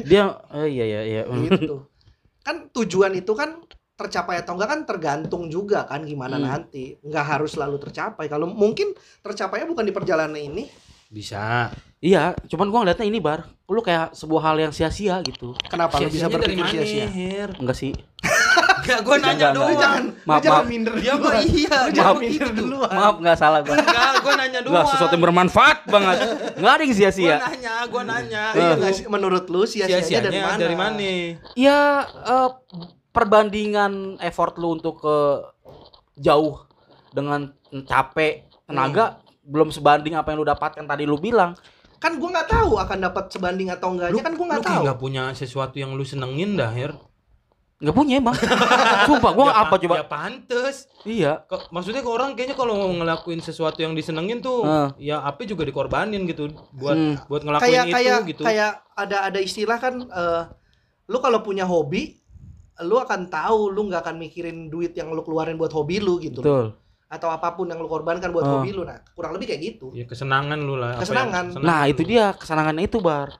Dia oh iya iya iya. Gitu kan tujuan itu kan tercapai atau enggak kan tergantung juga kan gimana Hmm. nanti. Nggak harus selalu tercapai. Kalau mungkin tercapainya bukan di perjalanan ini. Bisa. iya cuman gua ngeliatnya ini bar. Lu kayak sebuah hal yang sia-sia gitu. Kenapa lu bisa berpikir sia-sia? Enggak sih Enggak, gua nanya Enggak, lu doang. jangan Maaf, lu jangan maaf. minder Dia mah duluan. iya, lu jangan mah minder duluan maaf nggak salah gua Enggak, gua nanya doang. Enggak sesuatu yang bermanfaat banget nggak ada yang Gua sia-sia nanya, gua nanya. Iya Itu. nggak sih? menurut lu sia-sianya Sia-sianya dari mana dari mana? ya eh, perbandingan effort lu untuk ke jauh dengan capek tenaga belum sebanding apa yang lu dapatkan tadi lu bilang kan gue nggak tahu akan dapat sebanding atau enggaknya kan gue Lu nggak tahu nggak punya sesuatu yang lu senengin dah, Her. Nggak punya emang sumpah gua Ya apa pa- coba Ya pantes. iya Kok- Maksudnya ke orang kayaknya kalau ngelakuin sesuatu yang disenengin tuh, Heeh. ya apa juga dikorbanin gitu buat Hmm. buat ngelakuin kayak itu kayak gitu. kayak ada ada istilah kan eh, lu kalau punya hobi lu akan tahu lu nggak akan mikirin duit yang lu keluarin buat hobi lu gitu betul atau apa pun yang lu korbankan buat Oh. hobi lu nah kurang lebih kayak gitu Ya kesenangan lu lah. apa yang Kesenangan. nah lu. itu dia kesenangannya itu bar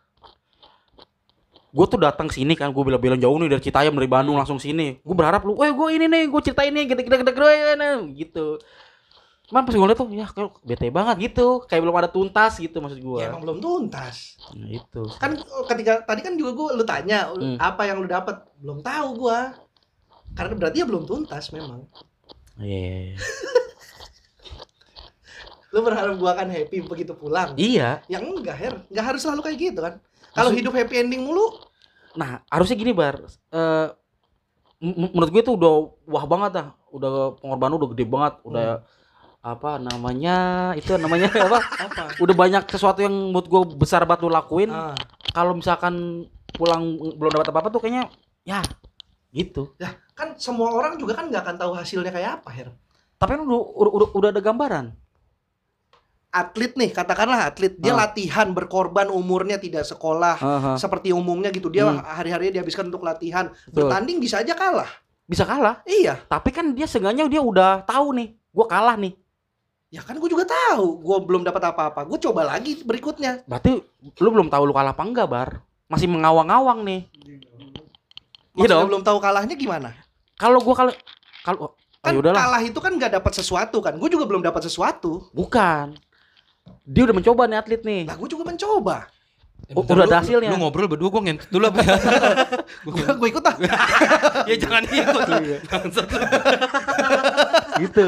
gue tuh datang sini kan gue bilang-bilang jauh nih dari Citayam dari Bandung langsung sini gue berharap lu eh gue ini nih gue ceritain nih gitu gitu gitu gitu gitu Cuman pas gue liat tuh, ya kayak bete banget gitu. Kayak belum ada tuntas gitu maksud gue. Ya emang belum tuntas. Nah, itu. Kan oh, ketika tadi kan juga gue lu tanya Hmm. apa yang lu dapat belum tahu gua. Karena berarti ya belum tuntas memang. Iya. Lu berharap gua akan happy begitu pulang. Iya. Yang enggak, Her. Enggak harus selalu kayak gitu kan. Kalau hidup happy ending mulu, Nah, harusnya gini, Bar. Eh m- menurut gue tuh udah wah banget dah. Udah pengorbanan udah gede banget, udah apa namanya? Itu namanya apa? apa? Udah banyak sesuatu yang menurut gue besar banget lu lakuin. Ah, Kalau misalkan pulang belum dapat apa-apa tuh kayaknya ya gitu. kan semua orang juga kan nggak akan tahu hasilnya kayak apa, Her. Tapi kan udah, udah, udah, udah ada gambaran. Atlet nih, katakanlah atlet, dia Ah. latihan berkorban umurnya tidak sekolah Heeh. seperti umumnya gitu. Dia Hmm. hari-harinya dihabiskan untuk latihan. Betul. Bertanding bisa aja kalah. Bisa kalah, Iya. tapi kan dia seenggaknya dia udah tahu nih, gua kalah nih. Ya kan gue juga tahu, gue belum dapat apa-apa. Gue coba lagi berikutnya. Berarti lu belum tahu lu kalah apa enggak, Bar? Masih mengawang-awang nih. Iya Maksudnya dong. belum tahu kalahnya gimana? Kalau gua kalau kalau oh, Kan ya kalah itu kan nggak dapat sesuatu kan. Gue juga belum dapat sesuatu. Bukan. Dia udah mencoba nih atlet nih. Nah, gue juga mencoba. Oh, Bentar, udah lu- ada hasilnya. Lu ngobrol berdua gua ngentut dulu apa? Gue ikut ah. ya jangan ikut. Bangsat lu. gitu.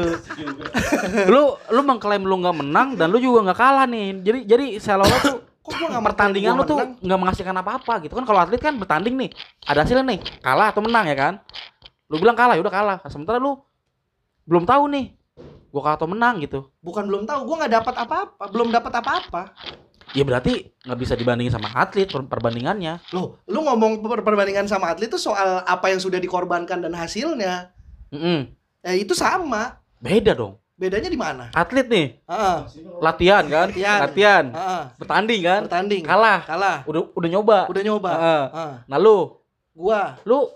lu lu mengklaim lu nggak menang dan lu juga nggak kalah nih. Jadi jadi seolah-olah tuh Kok gue nggak pertandingan lu tuh nggak menghasilkan apa-apa gitu kan kalau atlet kan bertanding nih ada hasilnya nih kalah atau menang ya kan lu bilang kalah ya udah kalah sementara lu belum tahu nih gua kalah atau menang gitu Bukan belum tahu. Gue nggak dapat apa-apa. Belum dapat apa-apa. ya berarti nggak bisa dibandingin sama atlet per- perbandingannya Loh, lu ngomong per- perbandingan sama atlet itu soal apa yang sudah dikorbankan dan hasilnya. Mm-mm. Ya itu sama. beda dong Bedanya di mana? atlet nih Heeh. latihan kan Latihan. latihan Heeh. bertanding kan Bertanding. kalah Kalah. udah udah nyoba Udah nyoba. Heeh. Heeh. nah lu Gua lu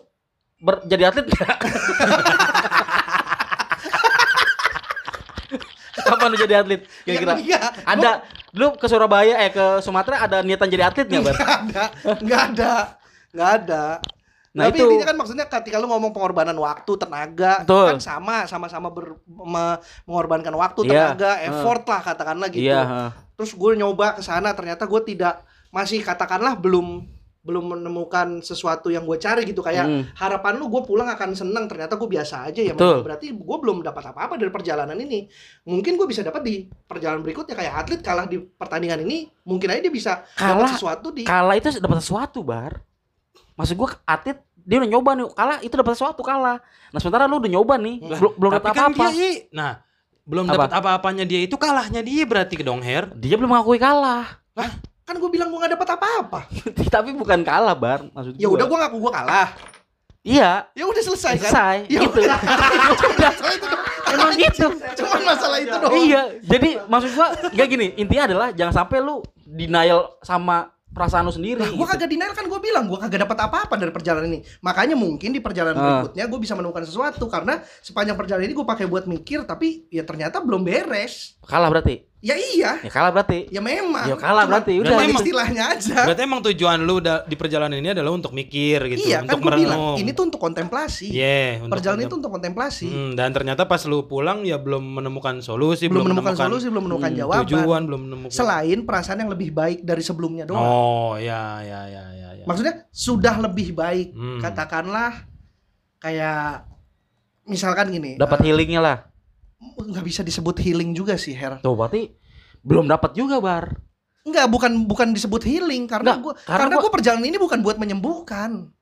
ber- jadi atlet gak? Kapan lu jadi atlet? Kira-kira Ya, iya. ada lu ke Surabaya eh ke Sumatera ada niatan jadi atlet nggak, Bar? Ada, nggak ada, nggak ada. Nah, Tapi itu- intinya kan maksudnya ketika lu ngomong pengorbanan waktu, tenaga, Betul. kan sama, sama-sama ber, me- mengorbankan waktu, Iya. tenaga, effort lah katakanlah gitu. Iya, heeh. Terus gue nyoba ke sana, ternyata gue tidak masih katakanlah belum belum menemukan sesuatu yang gue cari gitu kayak Hmm. harapan lu gue pulang akan senang ternyata gue biasa aja ya Betul. berarti gue belum dapat apa-apa dari perjalanan ini mungkin gue bisa dapat di perjalanan berikutnya kayak atlet kalah di pertandingan ini mungkin aja dia bisa dapat Kalah- sesuatu di Kalah itu dapat sesuatu, Bar. Maksud gua atlet dia udah nyoba nih, kalah itu dapat sesuatu kalah. Nah, sementara lu udah nyoba nih, Lah, belum belum dapat kan apa-apa. dia nah belum Apa? dapat apa-apanya dia itu kalahnya dia berarti dong Her. Dia belum mengakui kalah. Kan gue bilang gue nggak dapat apa-apa Tapi bukan kalah, Bar. Maksud ya udah gue ngaku gue kalah Iya, ya udah selesai kan selesai. Ya gitu. udah. Emang gitu. cuman masalah itu doang Iya, jadi maksud gua enggak gini, intinya adalah jangan sampai lu denial sama perasaan lu sendiri. Nah, gue gitu. kagak denial kan gue bilang gue kagak dapat apa-apa dari perjalanan ini. Makanya mungkin di perjalanan Ah. berikutnya gue bisa menemukan sesuatu karena sepanjang perjalanan ini gue pakai buat mikir tapi ya ternyata belum beres. Kalah berarti. Ya iya, Ya kalah berarti. ya memang. Ya kalah Cuma- berarti, udah. Memang. istilahnya aja. Berarti emang tujuan lu di perjalanan ini adalah untuk mikir gitu, iya kan untuk gue bilang merenung. ini tuh untuk kontemplasi. Iya, untuk perjalanan itu untuk kontemplasi. Hmm, dan ternyata pas lu pulang ya belum menemukan solusi, belum, menemukan, solusi, belum menemukan hmm, jawaban. tujuan, belum menemukan. Selain perasaan yang lebih baik dari sebelumnya doang. Oh, ya ya ya ya ya. Maksudnya sudah lebih baik. Hmm. Katakanlah kayak misalkan gini. Dapat eh, healingnya lah. Nggak bisa disebut healing juga sih, Her. Tuh berarti belum dapat juga, Bar. Enggak, bukan bukan disebut healing karena Nggak, gua karena karena, gua- gua perjalanan ini bukan buat menyembuhkan.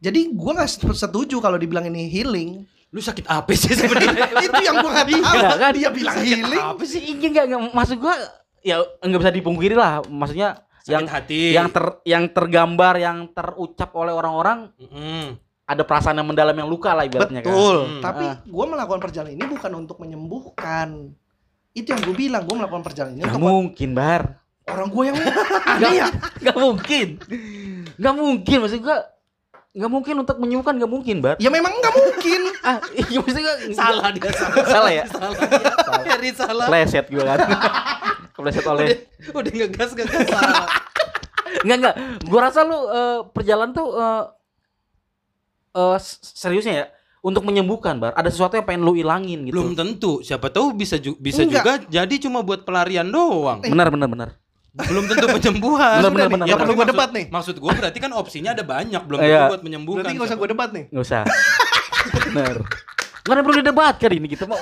Jadi gua nggak setuju kalau dibilang ini healing. Lu sakit apa sih sebenarnya? itu yang gua nggak tahu. Iya, kan? Dia bilang healing. Apa sih? Ini enggak, enggak maksud gua ya enggak bisa dipungkiri lah. Maksudnya yang Sakit hati. yang ter yang tergambar, yang terucap oleh orang-orang Mm-mm. Ada perasaan yang mendalam yang luka lah ibaratnya kan. Betul. Hmm. Tapi Ah. gua melakukan perjalanan ini bukan untuk menyembuhkan. Itu yang gue bilang, gue melakukan perjalanan ini Gak untuk mungkin, Bar. orang gue yang aneh ya. Gak mungkin. Gak mungkin maksud gua Gak mungkin untuk menyembuhkan gak mungkin, Bar. Ya memang nggak mungkin. Ah, iya maksudnya Salah dia salah. Salah ya? Salah. dia. Heri salah. Pleset gue kan. Kepleset oleh Udah, udah ngegas ngegas salah. Enggak enggak. Gua rasa lu eh, perjalanan tuh eh eh, s- seriusnya ya. untuk menyembuhkan, Bar. Ada sesuatu yang pengen lu ilangin gitu. Belum tentu. Siapa tahu bisa ju- bisa Enggak. juga jadi cuma buat pelarian doang. Benar, benar, benar. Belum tentu penyembuhan. Benar, benar, benar, ya perlu gue debat nih. Maksud gue berarti kan opsinya ada banyak, belum Iya. tentu buat menyembuhkan. Berarti nggak usah gue debat nih. Nggak usah. benar. Nggak ada perlu didebatkan ini kita mau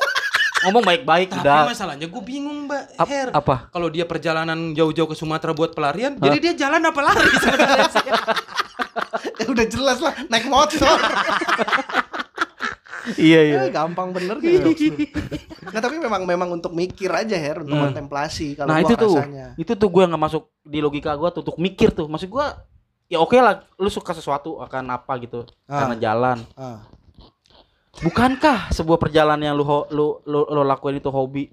ngomong baik-baik Tapi udah. masalahnya gue bingung, Mbak Ap- Her. apa? Kalau dia perjalanan jauh-jauh ke Sumatera buat pelarian, jadi dia jalan apa lari sebenarnya? Ya udah jelas lah naik motor. Iya, iya. Ya, gampang bener kan. Nah tapi memang memang untuk mikir aja Her untuk Hmm. kontemplasi kalau Nah, gua itu tuh. rasanya. Itu tuh gue nggak masuk di logika gue tuh untuk mikir tuh. Maksud gue ya oke lah lu suka sesuatu akan apa gitu Ah. karena jalan Ah. Bukankah sebuah perjalanan yang lu lu lu, lu lakuin itu hobi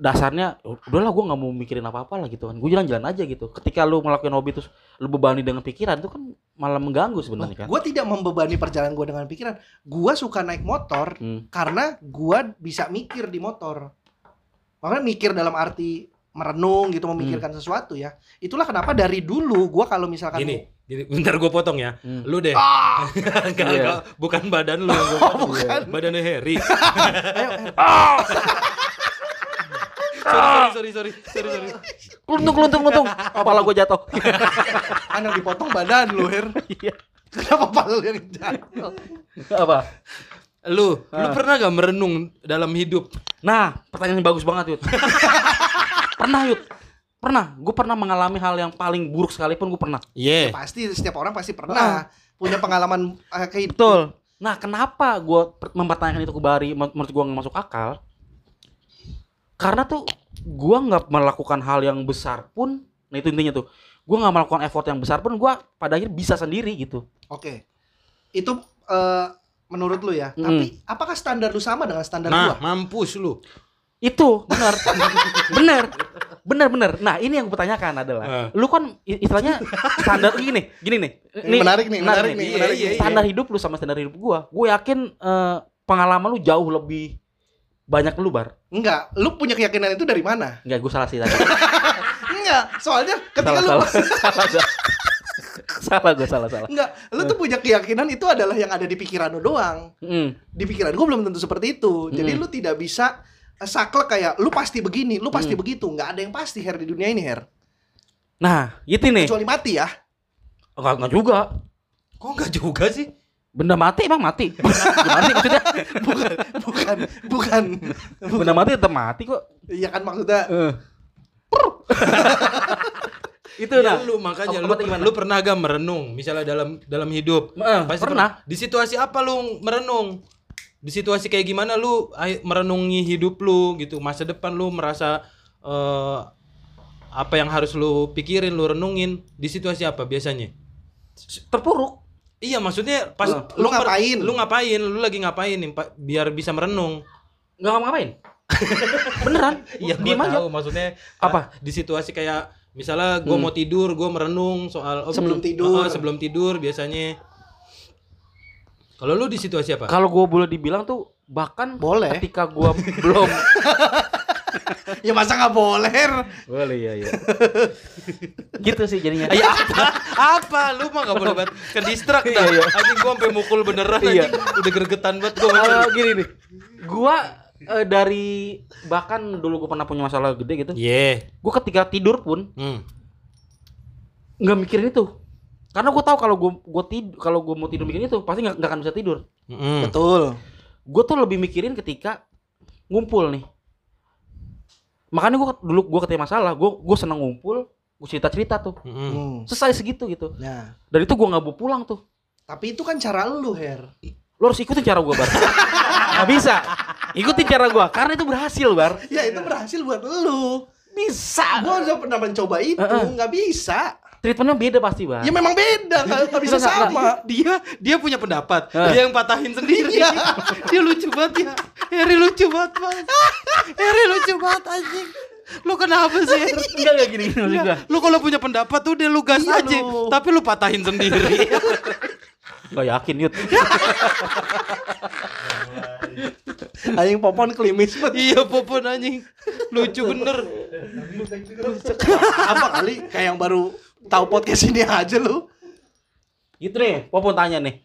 dasarnya udahlah gue nggak mau mikirin apa apa lah gitu kan gue jalan-jalan aja gitu ketika lu ngelakuin hobi terus lu bebani dengan pikiran itu kan malah mengganggu sebenarnya kan Gue tidak membebani perjalanan gue dengan pikiran. Gue suka naik motor Hmm. karena gue bisa mikir di motor. Makanya mikir dalam arti merenung gitu, memikirkan sesuatu ya. Itulah kenapa dari dulu gue kalau misalkan Gini, gini, bentar gue potong ya. Hmm. Lu deh. Ah, Enggak, Iya. enggak, bukan badan lu. Oh, bukan. Badannya Harry. ayo, Her. sorry, sorry, sorry, sorry, sorry, keluntung keluntung keluntung kepala gue jatuh kan yang dipotong badan lu, Her. Iya. Kenapa pala lu yang jatuh? apa Lu, lu Ah. pernah gak merenung dalam hidup? nah pertanyaan yang bagus banget Yud pernah Yud pernah gue pernah mengalami hal yang paling buruk sekalipun gue pernah Iya. Pasti setiap orang pasti pernah punya pengalaman eh, kayak Betul. Nah, kenapa gue mempertanyakan itu ke Bari? men- Menurut gue nggak masuk akal. Karena tuh gue nggak melakukan hal yang besar pun. Nah itu intinya tuh. Gue nggak melakukan effort yang besar pun. Gue pada akhirnya bisa sendiri gitu. Oke. Itu eh, menurut lu ya. Mm. Tapi apakah standar lu sama dengan standar Nah, gua? mampus lu. Itu benar, benar, benar, benar. Nah ini yang gue pertanyakan adalah, Eh. lu kan istilahnya standar gini, gini nih. Ini menarik nih, menarik nih, Iya, menarik iya, nih. iya. Standar hidup lu sama standar hidup gue, gue yakin eh, pengalaman lu jauh lebih banyak lu bar. Enggak, lu punya keyakinan itu dari mana? Enggak, gue salah sih tadi. Enggak, soalnya ketika salah, lu salah, salah, salah. salah gue salah salah. enggak, lu tuh punya keyakinan itu adalah yang ada di pikiran lu doang. Hmm. Di pikiran gua belum tentu seperti itu. Jadi Mm. lu tidak bisa eh, saklek kayak lu pasti begini, lu pasti Mm. begitu. Enggak ada yang pasti Her di dunia ini, Her. Nah, itu nih. Kecuali mati ya. Enggak, enggak juga. Kok enggak juga sih? Benda mati emang mati. Gimana sih maksudnya? Bukan, bukan, bukan. Benda mati tetap mati kok. Iya kan maksudnya itu Ya, nah. lu makanya lu, gimana? lu pernah gak merenung misalnya dalam dalam hidup? Eh, Pasti pernah. Di situasi apa lu merenung? Di situasi kayak gimana lu merenungi hidup lu gitu, masa depan lu merasa eh, apa yang harus lu pikirin, lu renungin di situasi apa biasanya? Terpuruk. Iya, maksudnya pas Lu- lu ngapain? Lu ngapain? Lu lagi ngapain nih? Biar bisa merenung. Enggak ngapain. Beneran? Iya, aja. tahu maksudnya Apa? Di situasi kayak misalnya gua Hmm. mau tidur, gua merenung soal oh, Sebelum tidur. oh, sebelum tidur biasanya. Kalau lu di situasi apa? Kalau gue boleh dibilang tuh bahkan Boleh. ketika gue belum Ya masa nggak boleh? Boleh ya ya gitu sih jadinya Ya apa? apa? Lu mah gak boleh banget ke distrak dah. Iya, iya. Anjing gua sampai mukul beneran Iya. anjing. Udah gregetan banget gua. Eh, gini nih gua eh, dari bahkan dulu gue pernah punya masalah gede gitu Iya. gue ketika tidur pun Hmm. nggak mikirin itu karena gue tahu kalau gue gue tidur kalau gue mau tidur mikirin itu pasti nggak nggak akan bisa tidur Mm-mm. Betul. gue tuh lebih mikirin ketika ngumpul nih makanya gue dulu gue ketika masalah gue gue seneng ngumpul gue cerita cerita tuh Mm-mm. Hmm. selesai segitu gitu Nah, dan itu gue nggak bawa pulang tuh tapi itu kan cara lu, Her. lo harus ikutin cara gue bar nggak bisa ikutin cara gue karena itu berhasil bar Ya itu berhasil buat lu. bisa Gua udah pernah mencoba itu, nggak bisa. Treatmentnya beda pasti bar Ya memang beda, nggak bisa sama. Dia dia punya pendapat. Dia yang patahin sendiri. Iya. dia lucu banget ya. Harry lucu banget, Mas. Harry lucu banget anjing. Lu kenapa sih? Enggak enggak gini gini maksud gue Lu kalau punya pendapat tuh udah lu gas Iya, aja, lu. tapi lu patahin sendiri. nggak yakin yud Aing popon klimis banget. iya, Popon anjing. Lucu bener. Apa kali kayak yang baru tahu podcast ini aja lu. gitu deh Popon tanya nih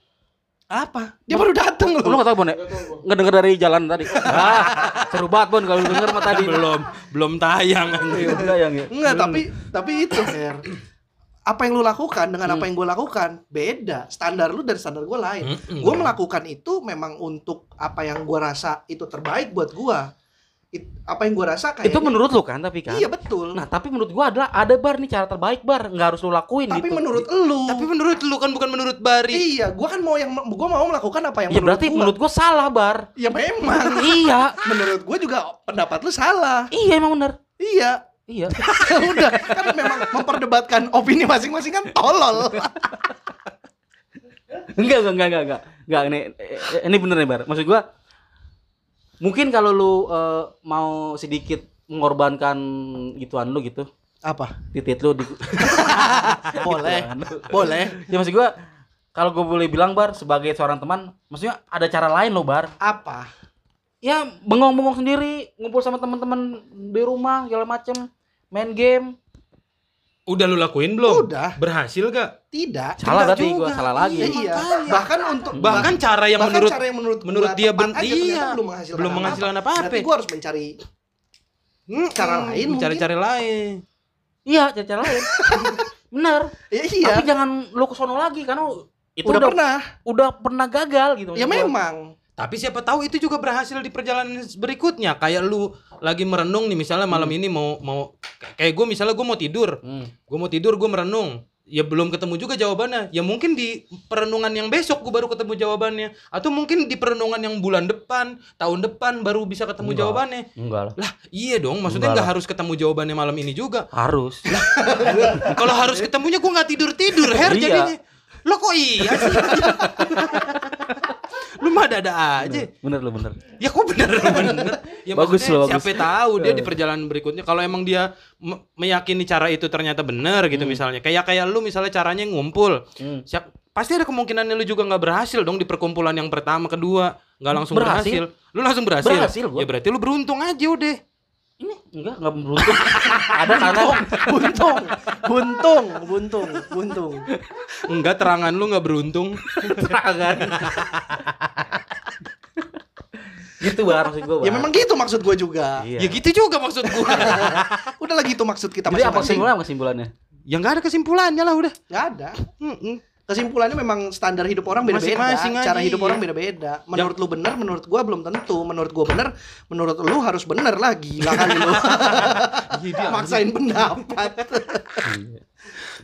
Apa? Dia baru datang Lu loh. nggak tahu Bon ya? Nggak denger dari jalan tadi. Ah, seru banget Bon kalau lu denger mah tadi. belum belum tayang Iya, anjing. udah yang ya. Enggak, tapi tapi itu Her. Apa yang lu lakukan dengan apa Hmm. yang gue lakukan beda. Standar lu dan standar gue lain. Mm-mm. Gue melakukan itu memang untuk apa yang gue rasa itu terbaik buat gue. Apa yang gue rasa kayak Itu menurut lu kan tapi kan. iya betul. Nah, tapi menurut gua adalah ada bar nih cara terbaik bar, nggak harus lu lakuin tapi gitu. menurut elu. Tapi menurut lu kan bukan menurut Bari. iya, gue kan mau yang gue mau melakukan apa yang ya berarti gua. menurut gua salah bar. Ya memang. iya, menurut gue juga pendapat lu salah. iya emang bener. Iya. Iya. Udah, kan memang memperdebatkan opini masing-masing kan tolol. enggak, enggak, enggak, enggak, enggak. Ini ini bener nih bar. Maksud gua mungkin kalau lu eh, mau sedikit mengorbankan gituan lu gitu, Apa? titit lu di Boleh. Boleh. ya maksud gua kalau gue boleh bilang bar sebagai seorang teman, maksudnya ada cara lain loh bar. Apa? Ya bengong-bengong sendiri, ngumpul sama teman-teman di rumah segala macem, main game. Udah lu lakuin belum? Udah. Berhasil gak? Tidak. Salah Tidak berarti gua salah lagi. Iya, iya. Bahkan untuk Bahkan cara yang bahkan menurut cara yang menurut menurut gua dia tepat ben- aja ternyata iya. belum menghasilkan belum menghasilkan apa-apa. Berarti gue harus mencari cara lain mungkin. Cari-cari lain. Iya, cara-cara lain. Bener. Ya, iya. Tapi jangan lu ke sono lagi karena itu udah, udah, pernah. udah pernah gagal gitu. Ya gua. memang. Tapi siapa tahu itu juga berhasil di perjalanan berikutnya. Kayak lu lagi merenung nih misalnya malam ini mau mau kayak gue misalnya gue mau tidur, Hmm. gue mau tidur gue merenung. Ya belum ketemu juga jawabannya. Ya mungkin di perenungan yang besok gue baru ketemu jawabannya. Atau mungkin di perenungan yang bulan depan, tahun depan baru bisa ketemu Enggak. jawabannya. Enggak lah. Lah iya dong, maksudnya Enggak nggak harus ketemu jawabannya malam ini juga. Harus. Kalau harus ketemunya gue nggak tidur tidur, Her Iya. jadinya. Lo kok iya sih? lu mah ada aja. bener lu bener. Ya kok bener bener. Ya Bagus loh, bagus. Siapa tahu dia di perjalanan berikutnya kalau emang dia me- meyakini cara itu ternyata benar gitu misalnya. Kayak kayak lu misalnya caranya ngumpul. Hmm. Siap, pasti ada kemungkinan lu juga nggak berhasil dong di perkumpulan yang pertama kedua nggak langsung berhasil. Berhasil. Lu langsung berhasil. Berhasil gua. Ya berarti lu beruntung aja udah. Ini enggak enggak beruntung. ada karena Buntung, buntung, buntung, buntung. Enggak terangan lu nggak beruntung. terangan. gitu bar maksud gua. Ya memang gitu maksud gue juga. Iya. Ya gitu juga maksud gua. Udah lagi itu maksud kita Jadi apa masing-masing. kesimpulannya ya nggak ada kesimpulannya lah udah. Nggak ada. Mm-mm. Kesimpulannya memang standar hidup orang beda-beda. Masing-masing aja, Cara hidup iya. orang beda-beda. Menurut lu benar, menurut gua belum tentu. Menurut gua benar, menurut lu harus benar lah gila kali lu. Iya, Maksain pendapat.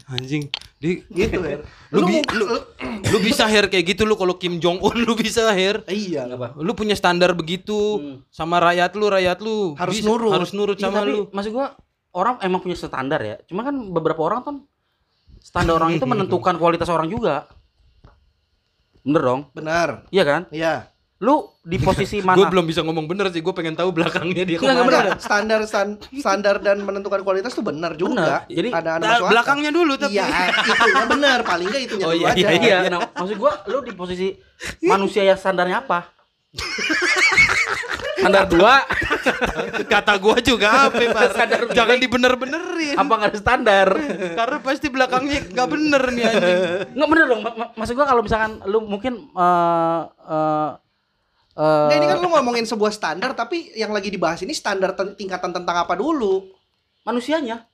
Anjing. Di gitu ya. Lu bi- mu- lu- lu bisa hair kayak gitu lu kalau Kim Jong Un lu bisa hair. iya Apa? Lu punya standar begitu Hmm. sama rakyat lu, rakyat lu Harus Bisa- nurut. Harus nurut Iya, sama tapi lu. maksud gua orang emang punya standar ya. Cuma kan beberapa orang kan standar orang itu menentukan kualitas orang juga. Bener dong? Benar. Iya kan? Iya. Lu di posisi Gue mana? belum bisa ngomong bener sih, gue pengen tahu belakangnya dia ke mana. Benar. Standar stan- standar dan menentukan kualitas tuh benar juga. Benar. Jadi, ada ada Nah, belakangnya dulu tapi. Iya, itunya benar. Paling enggak itunya Oh, dulu iya, aja. iya, Iya, nah, maksud gua lu di posisi manusia yang standarnya apa? Standar dua, Kata gue juga apa, Jangan dibener-benerin. apa nggak ada standar? Karena pasti belakangnya nggak bener nih anjing. Nggak bener dong. Ma- ma- maksud gua kalau misalkan lu mungkin eh eh eh, Nggak, ini kan lu ngomongin sebuah standar tapi yang lagi dibahas ini standar ten- tingkatan tentang apa dulu? manusianya.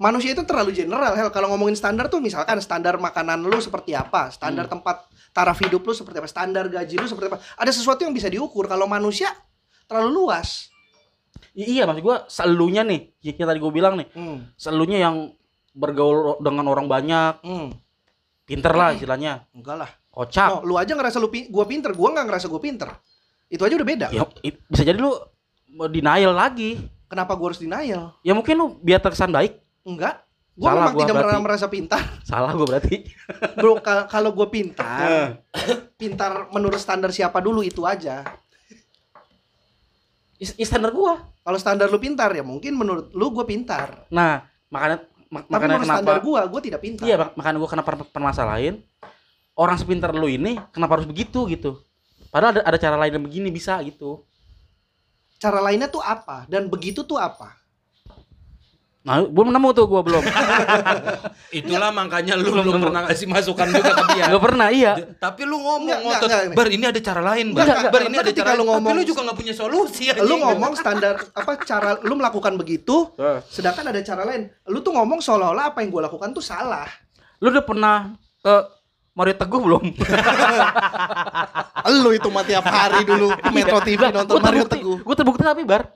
Manusia itu terlalu general, Hel. Kalau ngomongin standar tuh misalkan standar makanan lu seperti apa, standar Hmm. tempat taraf hidup lu seperti apa, standar gaji lu seperti apa. Ada sesuatu yang bisa diukur. Kalau manusia terlalu luas. I- iya, maksud gua selunya nih, yang tadi gua bilang nih, Hmm. selunya yang bergaul dengan orang banyak, Hmm. pinter lah istilahnya, Enggak lah. kocak. No, lu aja ngerasa lu pi- gua pinter, gua nggak ngerasa gua pinter. Itu aja udah beda. Ya, bisa jadi lu mau denial lagi. Kenapa gua harus denial? Ya mungkin lu biar terkesan baik. Enggak. Gua Salah memang gua tidak berarti. pernah merasa pintar. Salah gua berarti. Bro, kal- kalau gua pintar, pintar menurut standar siapa dulu itu aja. Is standar gua. Kalau standar lu pintar ya mungkin menurut lu gua pintar. Nah, makanya mak- Tapi makanya menurut kenapa standar gua, gua tidak pintar. Iya, mak- makanya gua kenapa per- permasalahin orang sepintar lu ini kenapa harus begitu gitu. Padahal ada, ada cara lain yang begini bisa gitu. Cara lainnya tuh apa? Dan begitu tuh apa? Nah, belum nemu tuh gua belum. Itulah makanya lu belum pernah kasih masukan juga ke dia. Enggak pernah, iya. Tapi lu ngomong enggak, ngotot, enggak. Bar ini ada cara lain, Bar. Enggak. Bar ini ada cara lu lain. ngomong- Tapi lu juga nggak punya solusi Lu ngomong standar apa cara lu melakukan begitu, sedangkan ada cara lain. Lu tuh ngomong seolah-olah apa yang gua lakukan tuh salah. Lu udah pernah ke Mario Teguh belum? Lu itu mah tiap hari dulu ke Metro TV nonton Gua Mario Teguh. Gua terbukti tapi bar.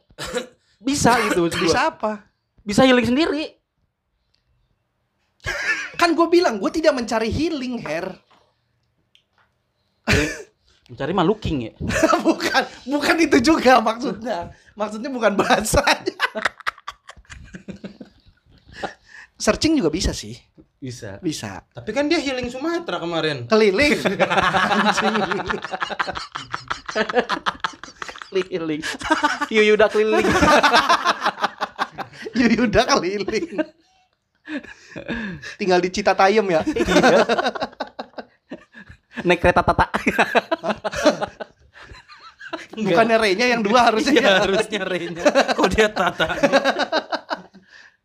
Bisa gitu. Bisa apa? Bisa healing sendiri. Kan gue bilang gue tidak mencari healing, Her. Mencari mah looking ya. bukan, bukan itu juga maksudnya. Maksudnya bukan bahasanya. Searching juga bisa sih, Bisa. bisa. Tapi kan dia healing Sumatera kemarin. Keliling. Keliling. Yuyu udah keliling. Yuyuda keliling. Tinggal di Citatayam ya. Naik kereta tata. Bukannya Renya yang dua harusnya. Iya, harusnya Renya. Kok dia tata?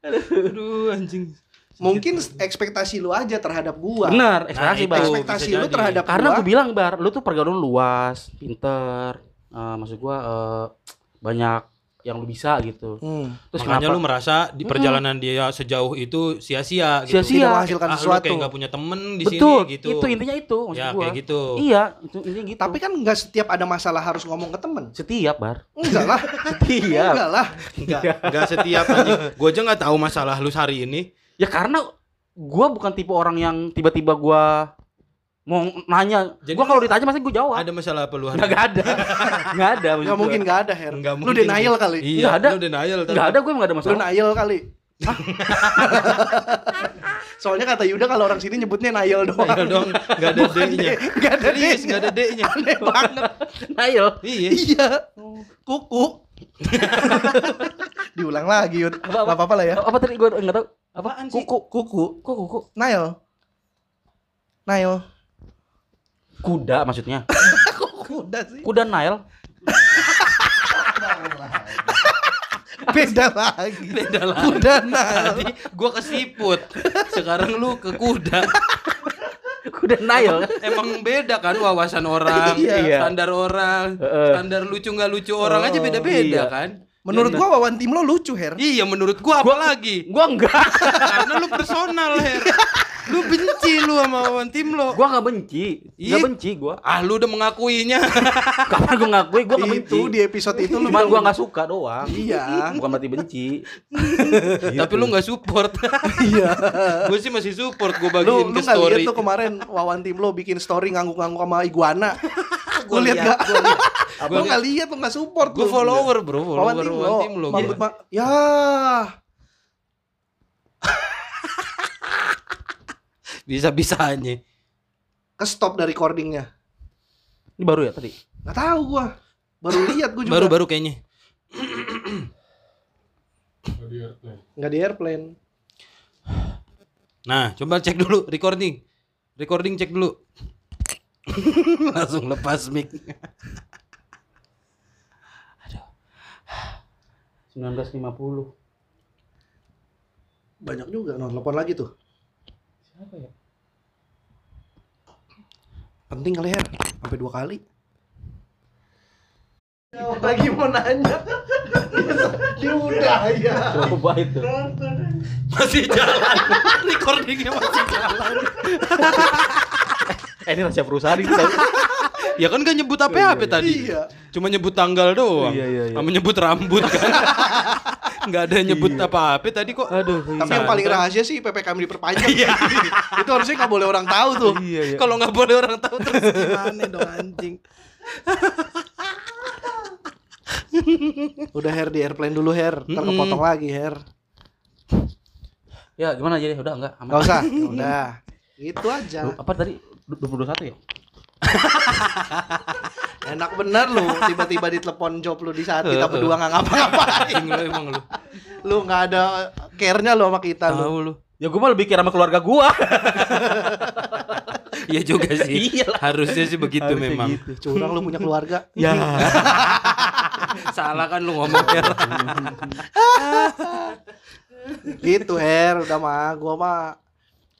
Aduh, anjing. Mungkin ekspektasi lu aja terhadap gua. Bener, ekspektasi itu. Bar. Ekspektasi lu jadi. terhadap Karena gua. gue bilang bar, lu tuh pergaulan luas, pinter, Eh, maksud gua eh, banyak yang lu bisa gitu. Hmm. Terus Makanya kenapa? lu merasa di perjalanan dia sejauh itu sia-sia gitu. Sia-sia. Tidak menghasilkan Ah, lu sesuatu. kayak nggak punya temen di Betul, sini gitu. itu intinya itu maksud Ya, gua. kayak gitu. Iya, itu intinya gitu. Tapi kan nggak setiap ada masalah harus ngomong ke temen. setiap bar. Enggak lah. Setiap. Enggak lah. Enggak, enggak setiap anjing. Gua aja nggak tahu masalah lu hari ini. Ya karena gua bukan tipe orang yang tiba-tiba gua mau nanya. Jadi gua kalau ditanya pasti gua jawab. Ada masalah apa lu hari Nggak, nggak ada. Nggak ada. maksud Nggak gua. mungkin nggak ada, Her. Enggak Lu mungkin. denial kali. Iya, Nggak ada. Lu denial tadi. Nggak ada gue nggak ada Lu masalah. nail kali. Soalnya kata Yuda kalau orang sini nyebutnya nail doang. Denial dong, enggak ada D-nya. Enggak ada D-nya. enggak ada D-nya. Aneh banget. Nail. Iya. Iya. Kuku. Diulang lagi, Yud. Apa, apa? Gak apa-apa lah ya. Apa tadi gue nggak tahu. Apaan sih? Kuku, kuku. Kok kok Nail. Nail. Kuda maksudnya. Kuda sih. Kuda Nile. Beda lagi. Beda lah. Kuda nail. Tadi gua kesiput. Sekarang lu ke kuda. Kuda Nile. Emang beda kan wawasan orang, Iya. standar orang, standar lucu nggak lucu orang aja beda-beda iya. kan. Menurut gua Wawan Tim lo lucu, Her. Iya menurut gua apa lagi? Gua enggak. Karena lu personal Her. Lu benci lu sama lawan tim lo. Gua enggak benci. Enggak Ih. benci gua. Ah lu udah mengakuinya. Kapan gua ngakui gua enggak benci. Itu di episode itu lu Cuman gua enggak suka doang. Iya. Bukan berarti benci. Tapi lu nggak support. Iya. gue sih masih support gue Lu bagiin lu ke nggak lihat story. tuh kemarin Wawan Tim lo bikin story ngangguk-ngangguk sama iguana. Gua Lu lihat lihat, gak? Gua Lu nggak lihat lu nggak support Gue lu. follower bro, Wawan follower Tim lo. tim lo. Maksud gua. ma- Ya. Bisa-bisanya. Ke stop dari recordingnya. Ini baru ya tadi. Nggak tahu gua. Baru lihat gua juga. Baru-baru kayaknya. Nggak di airplane. Nah, coba cek dulu recording. Recording cek dulu. Langsung lepas mic. 1950. Banyak juga. No, telepon lagi tuh. Siapa ya? Penting kali Her. Sampai dua kali. Lagi mau nanya. Dia udah ya. Coba itu. Masih jalan. Recordingnya masih jalan. Eh ini rahasia perusahaan ini. Ya kan gak nyebut apa-apa tadi. Iya. Cuma nyebut tanggal doang. Iya, iya, iya. Sama nyebut rambut kan. Gak ada nyebut Iya. apa-apa tadi kok. Aduh. Tapi yang paling rahasia sih PPKM diperpanjang. Iya. Itu harusnya nggak boleh orang tahu tuh. Iya, iya. Kalau nggak boleh orang tahu terus gimana dong anjing. Udah Her di airplane dulu Her. Ntar Mm-mm. kepotong lagi Her. Ya gimana jadi? Udah enggak? Aman. Gak usah. Ya Udah. Itu aja. Apa tadi? 2021 ya? Enak bener lu tiba-tiba ditelepon job lu di saat kita berdua nggak ngapa-ngapain. Lu emang lu. Lu nggak ada care-nya lu sama kita lu. Tahu lu. Ya gua mah lebih kira sama keluarga gua. Iya juga sih. Iyalah. Harusnya sih begitu Harusnya memang. gitu. Curang lu punya keluarga. Ya. Salah kan lu ngomong Ker. gitu Her udah mah gua mah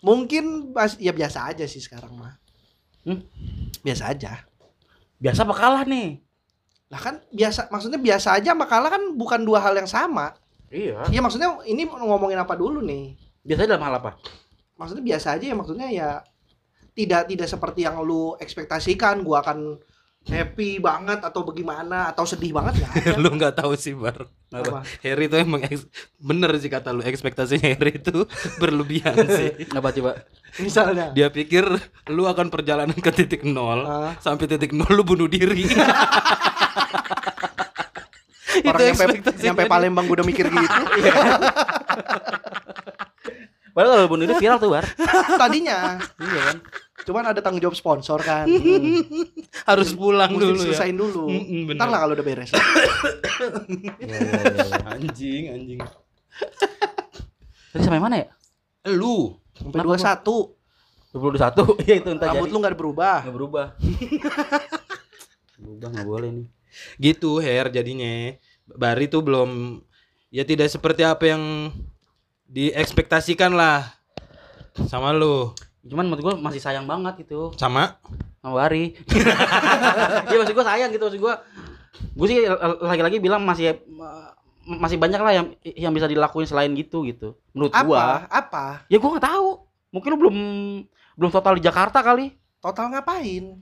mungkin pas ya biasa aja sih sekarang mah Hmm? biasa aja Biasa apa kalah nih? lah kan biasa maksudnya biasa aja sama kalah kan bukan dua hal yang sama Iya. Iya maksudnya ini ngomongin apa dulu nih Biasanya dalam hal apa? maksudnya biasa aja ya maksudnya ya tidak tidak seperti yang lu ekspektasikan gua akan happy banget atau bagaimana atau sedih banget nggak ada lu nggak tahu sih bar Apa? Harry itu emang eks- bener sih kata lu ekspektasinya Harry itu berlebihan sih Apa coba? misalnya dia pikir lu akan perjalanan ke titik nol Ah. sampai titik nol lu bunuh diri orang nyampe, ekspektasinya nyampe. Palembang gua udah mikir gitu Padahal kalau bunuh diri viral tuh, Bar. tadinya iya kan? Cuman ada tanggung jawab sponsor kan harus pulang mesti dulu ya diselesain dulu bener. ntar lah kalau udah beres Iya, iya, iya. anjing anjing Tadi sampai mana ya? lu sampai dua satu 21. Iya itu entar rambut jadi. lu nggak berubah Nggak berubah. berubah nggak boleh nih. gitu Her jadinya Bari tuh belum ya tidak seperti apa yang diekspektasikan lah sama lu Cuman menurut gua masih sayang banget gitu sama sama Bari. Iya maksud gua sayang gitu maksud gua. Gue sih lagi-lagi bilang masih masih banyak lah yang yang bisa dilakuin selain gitu gitu. Menurut gua. apa apa Ya gua nggak tahu. Mungkin lu belum belum total di Jakarta kali. total ngapain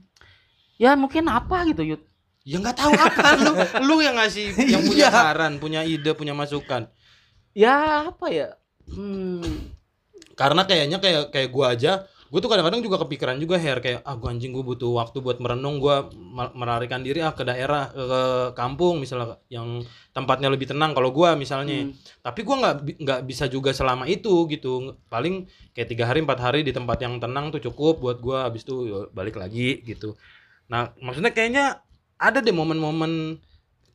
Ya mungkin apa gitu Yud. ya nggak tahu apa lu lu yang ngasih yang punya Iya. saran punya ide punya masukan Ya apa ya? Hmm. Karena kayaknya kayak kayak gua aja gue tuh kadang-kadang juga kepikiran juga Her kayak ah gua anjing gue butuh waktu buat merenung gua me- melarikan diri ah ke daerah ke, ke kampung misalnya yang tempatnya lebih tenang kalau gua misalnya. Hmm. tapi gua nggak nggak bisa juga selama itu gitu. Paling kayak tiga hari empat hari di tempat yang tenang tuh cukup buat gua habis itu balik lagi gitu. Nah maksudnya kayaknya ada deh momen-momen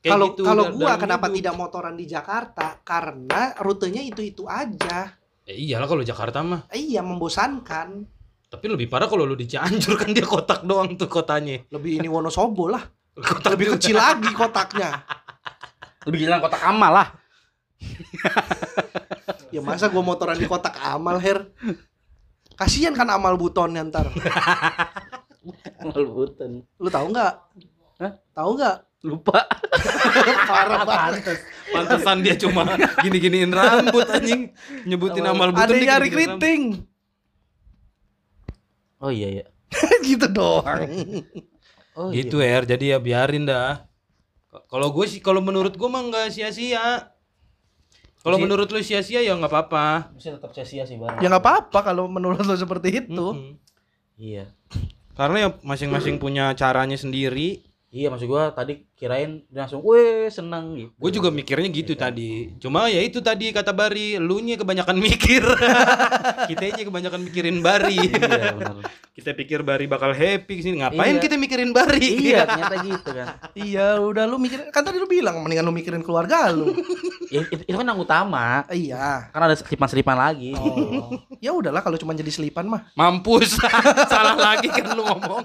kayak kalau gitu. kalau dalam kenapa hidup. tidak motoran di Jakarta? Karena rutenya itu itu aja Ya iyalah kalau Jakarta mah. Eh, iya membosankan. Tapi lebih parah kalau lu di Cianjur kan dia kotak doang tuh kotanya. Lebih ini Wonosobo lah. Kotak lebih kecil lagi kotaknya. Lebih jalan kotak amal lah. ya masa gua motoran di kotak amal her? Kasian kan amal butonnya ntar. Amal buton. lu tahu nggak? Hah? tahu nggak? Lupa. parah banget pantesan dia cuma gini-giniin rambut anjing. Nyebutin amal ada yang dia nyari keriting. Oh iya ya. gitu doang Oh gitu er. Jadi ya biarin dah. Kalau gue sih kalau menurut gue mah nggak sia-sia. Kalau menurut lu sia-sia ya nggak apa-apa. Bisa tetap sia-sia sih bang. ya nggak apa-apa kalau menurut lo seperti itu. Mm-mm. Iya. karena ya masing-masing punya caranya sendiri Iya maksud gua tadi kirain langsung, weh seneng gitu. gue juga mikirnya gitu tadi cuma ya itu tadi kata Bari lu nya kebanyakan mikir kita kebanyakan mikirin Bari Iya benar. kita pikir Bari bakal happy sini ngapain Iya. kita mikirin Bari iya ternyata gitu kan. iya udah lu mikir kan tadi lu bilang mendingan lu mikirin keluarga lu Ya, itu, itu kan yang utama. iya Kan ada selipan-selipan lagi. oh ya udahlah kalau cuma jadi selipan mah mampus salah lagi kan lu ngomong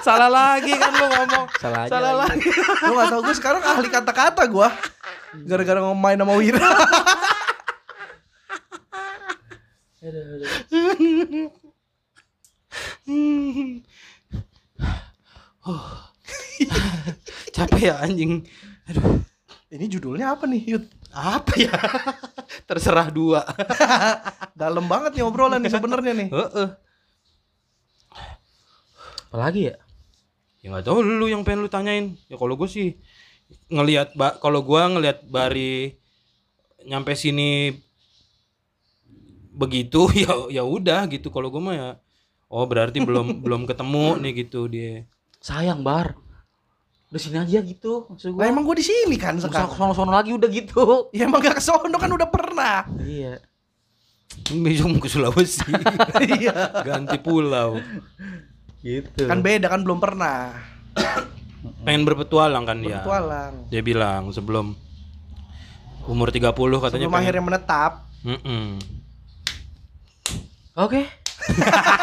salah lagi kan lu ngomong Salah aja. salah lagi. lagi lu gak tau gue sekarang ahli kata-kata gua gara-gara ngemain sama Wira Aduh, aduh. capek ya anjing ini judulnya apa nih Yud apa ya terserah dua dalam banget nih obrolan nih sebenarnya nih Heeh. Apalagi ya? Ya nggak tahu lu yang pengen lu tanyain ya kalau gue sih ngelihat kalau gua ngelihat Bari nyampe sini begitu ya ya udah gitu kalau gue mah ya oh berarti belum belum ketemu nih gitu dia Sayang bar. Udah sini aja gitu. Maksud Lah gua. emang gue di sini kan sekarang sono-sono lagi udah gitu. ya emang gak kesono kan udah pernah Iya. besok mau ke Sulawesi iya ganti pulau Gitu. kan beda kan belum pernah. Pengen berpetualang kan dia? Bertualang dia bilang sebelum umur 30 katanya sebelum pengen. akhirnya menetap. Mm-mm. Oke.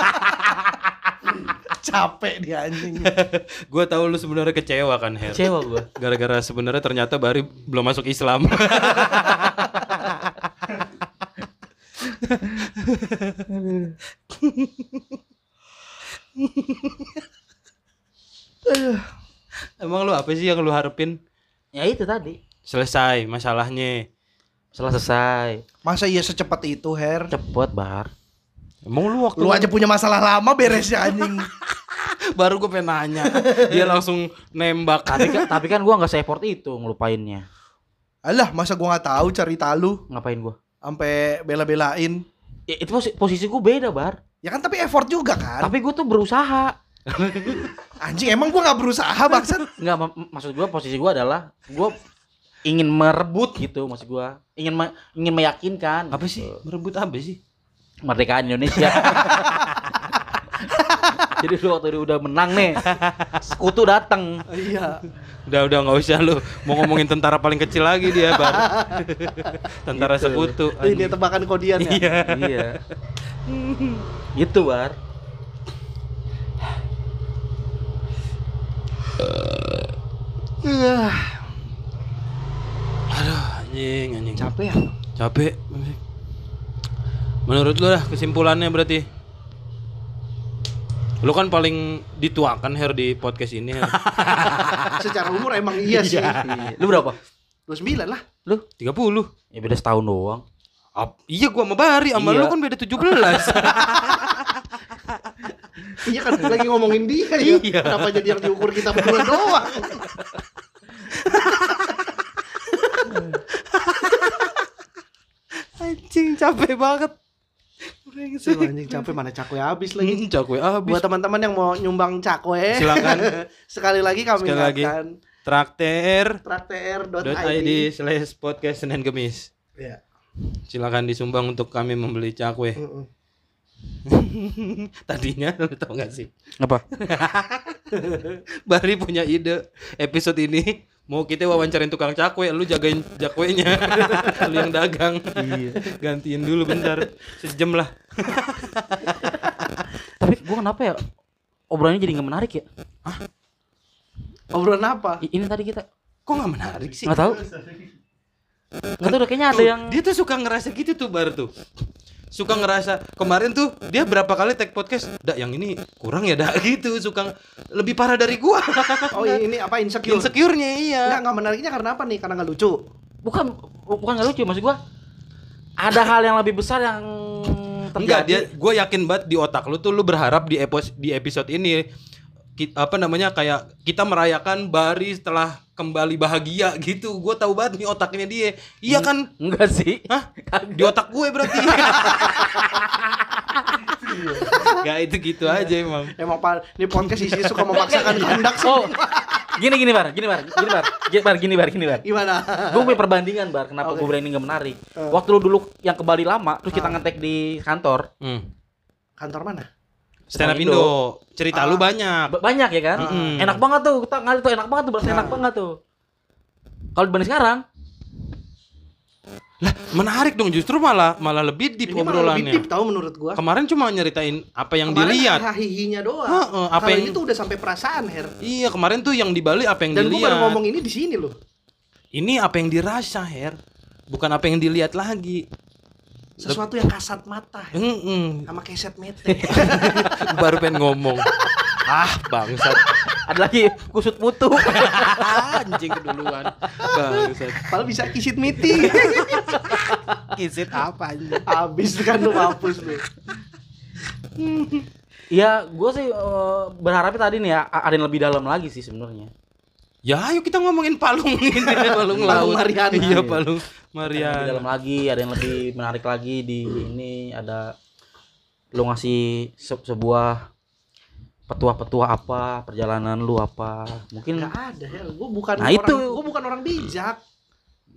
capek dia anjing. Gua tahu lu sebenarnya kecewa kan Her. Kecewa gua. gara-gara sebenarnya ternyata Bari belum masuk Islam Emang lu apa sih yang lu harapin Ya itu tadi. selesai masalahnya? Selesai. Masa iya secepat itu, Her? Cepet, Bar. Emang lu waktu Lu aja punya masalah lama beres ya anjing. baru gue pengen nanya. Dia langsung nembak. Tapi kan, tapi kan gua nggak se-effort itu ngelupainnya. Alah, masa gua nggak tahu cerita lu Ngapain gua? sampai bela-belain. Ya, itu posi- posisi gua beda, Bar. Ya kan tapi effort juga kan. Tapi gua tuh berusaha. Anjing emang gua nggak berusaha bangsat. Enggak, mak- maksud gua posisi gua adalah gua ingin merebut gitu maksud gua. Ingin me- ingin meyakinkan Apa sih? Merebut apa sih? merdekaan Indonesia. Jadi lu waktu dia udah menang nih, sekutu datang. Iya. Udah udah nggak usah lu mau ngomongin tentara paling kecil lagi dia bar. tentara Gitu. sekutu. Ini tebakan kodian ya. Iya. iya. Gitu, Bar. Aduh anjing anjing. Capek ya? Capek. Menurut lu lah kesimpulannya berarti Lu kan paling dituakan Her di podcast ini Her. Secara umur emang iya sih. Iya. Lu berapa? 29 lah. Lu? 30 Ya beda setahun doang. Ap- Iya gua sama Bari sama Iya. lu kan beda 17 Iya kan lagi ngomongin dia ya. Iya. Kenapa jadi yang diukur kita berdua doang? Anjing capek banget Brengsek anjing capek mana cakwe habis lagi. Hmm, Cakwe abis Buat teman-teman yang mau nyumbang cakwe, Silakan. sekali lagi kami Sekali lagi. Traktir traktir.id. .id slash podcast Senin Kemis Iya. Silakan disumbang untuk kami membeli cakwe Mm-mm. Tadinya lu tau gak sih Apa? Bari punya ide episode ini Mau kita wawancarin tukang cakwe Lu jagain cakwenya Lu yang dagang Iya. Gantiin dulu bentar Sejam lah Tapi gua kenapa ya? Obrolannya jadi nggak menarik ya? Obrolan apa? I- Ini tadi kita Kok gak menarik sih nggak tahu. Nggak tahu udah kayaknya ada Tuh, yang Dia tuh suka ngerasa gitu tuh Bar tuh Suka ngerasa Kemarin tuh Dia berapa kali tag podcast Dak yang ini kurang ya dak gitu Suka Lebih parah dari gua Oh ini apa insecure? Insecure-nya iya Enggak, enggak menariknya karena apa nih? Karena enggak lucu. bukan bukan nggak lucu maksud gua. Ada hal yang lebih besar yang Enggak, terjadi. dia gue yakin banget di otak lu tuh lu berharap di epos di episode ini ki- apa namanya kayak kita merayakan Bari setelah kembali bahagia gitu. Gue tahu banget nih otaknya dia. Iya kan? Enggak sih. Hah? Di otak gue berarti. Gak itu gitu aja emang. Emang pak, ini podcast isi suka memaksakan kehendak Oh, gini gini bar, gini bar, gini bar, gini bar, gini bar, gini bar. Gimana? Gue punya perbandingan bar, kenapa Oke. gue berani nggak menarik. Eh. Waktu lu dulu yang ke Bali lama, terus kita Ah. ngetek di kantor, Hmm. Kantor mana? Stand up Indo. Indo. Cerita Ah. lu banyak. ba- banyak ya kan? Mm-mm. Enak banget tuh, kita ngali tuh enak banget tuh, berasa enak Ah. banget tuh. Kalau dibanding sekarang, Lah, menarik dong justru malah malah lebih deep Ini malah lebih obrolannya. deep tahu menurut gua. Kemarin cuma nyeritain apa yang Kemarin dilihat. hahihinya doang. Heeh, apa Kalau yang- ini tuh udah sampai perasaan, Her. Iya, kemarin tuh yang di Bali apa yang Dan gua dilihat. baru ngomong ini di sini loh. Ini apa yang dirasa, Her. Bukan apa yang dilihat lagi. Sesuatu yang kasat mata Her. Mm-mm. sama keset mete. Baru pengen ngomong. ah, bangsat. ada lagi kusut mutu. Anjing keduluan. Bangsat. Padahal bisa kisit meeting. Kisit apa anjing? Habis kan lu mampus lu. Iya, gue sih eh, berharapnya tadi nih ya ada yang lebih dalam lagi sih sebenarnya. Ya, ayo kita ngomongin palung ini, palung laut. Mariana. Iya, palung yang lebih dalam Mariana. lagi, ada yang lebih menarik lagi di ini ada lu ngasih se- sebuah petua-petua apa, perjalanan lu apa. Mungkin Enggak ada, Her. Gua bukan Nah, orang itu. gua bukan orang bijak.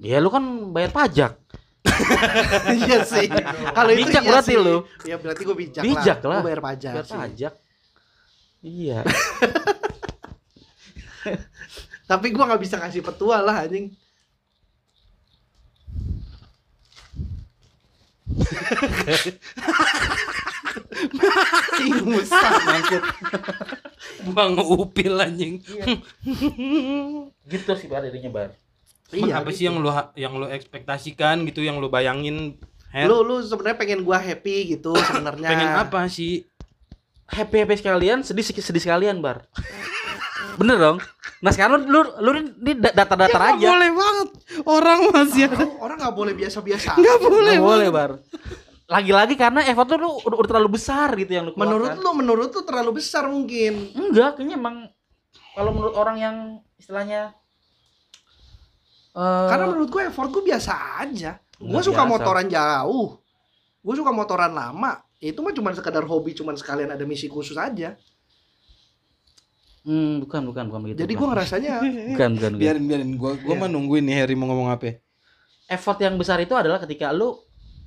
ya lu kan bayar pajak. iya sih. Kalau itu Bijak iya berarti sih. lu. Iya berarti gua bijak, Bijak lah. lah. Gua bayar pajak. Bayar sih. pajak. Iya. Tapi gua nggak bisa kasih petua lah anjing. Ingusan bangkit. Buang upil anjing. gitu sih bar dirinya bar. Iya, apa gitu. sih yang lu yang lu ekspektasikan gitu, yang lu bayangin Her, Lu lu sebenarnya pengen gua happy gitu sebenarnya. pengen apa sih? Happy happy sekalian, sedih sedih sekalian, Bar. Bener dong? Nah sekarang lu lu, lu ini da- datar-datar aja. boleh banget. Orang masih ada. Orang nggak boleh biasa-biasa. Nggak boleh. Nggak boleh, Bar. Lagi-lagi karena effort lu, lu udah, udah terlalu besar gitu yang lu Menurut keluarkan. lu, menurut lu terlalu besar mungkin. Enggak, kayaknya emang kalau menurut orang yang istilahnya eh Karena menurut gue effort gue biasa aja. Gue suka biasa. motoran jauh. Gue suka motoran lama. Itu mah cuma sekedar hobi, cuman sekalian ada misi khusus aja. Hmm, bukan bukan bukan begitu. Jadi gue ngerasanya bukan bukan. bukan. Biarin biarin gua gua Iya. mah nungguin nih Harry mau ngomong apa. Effort yang besar itu adalah ketika lu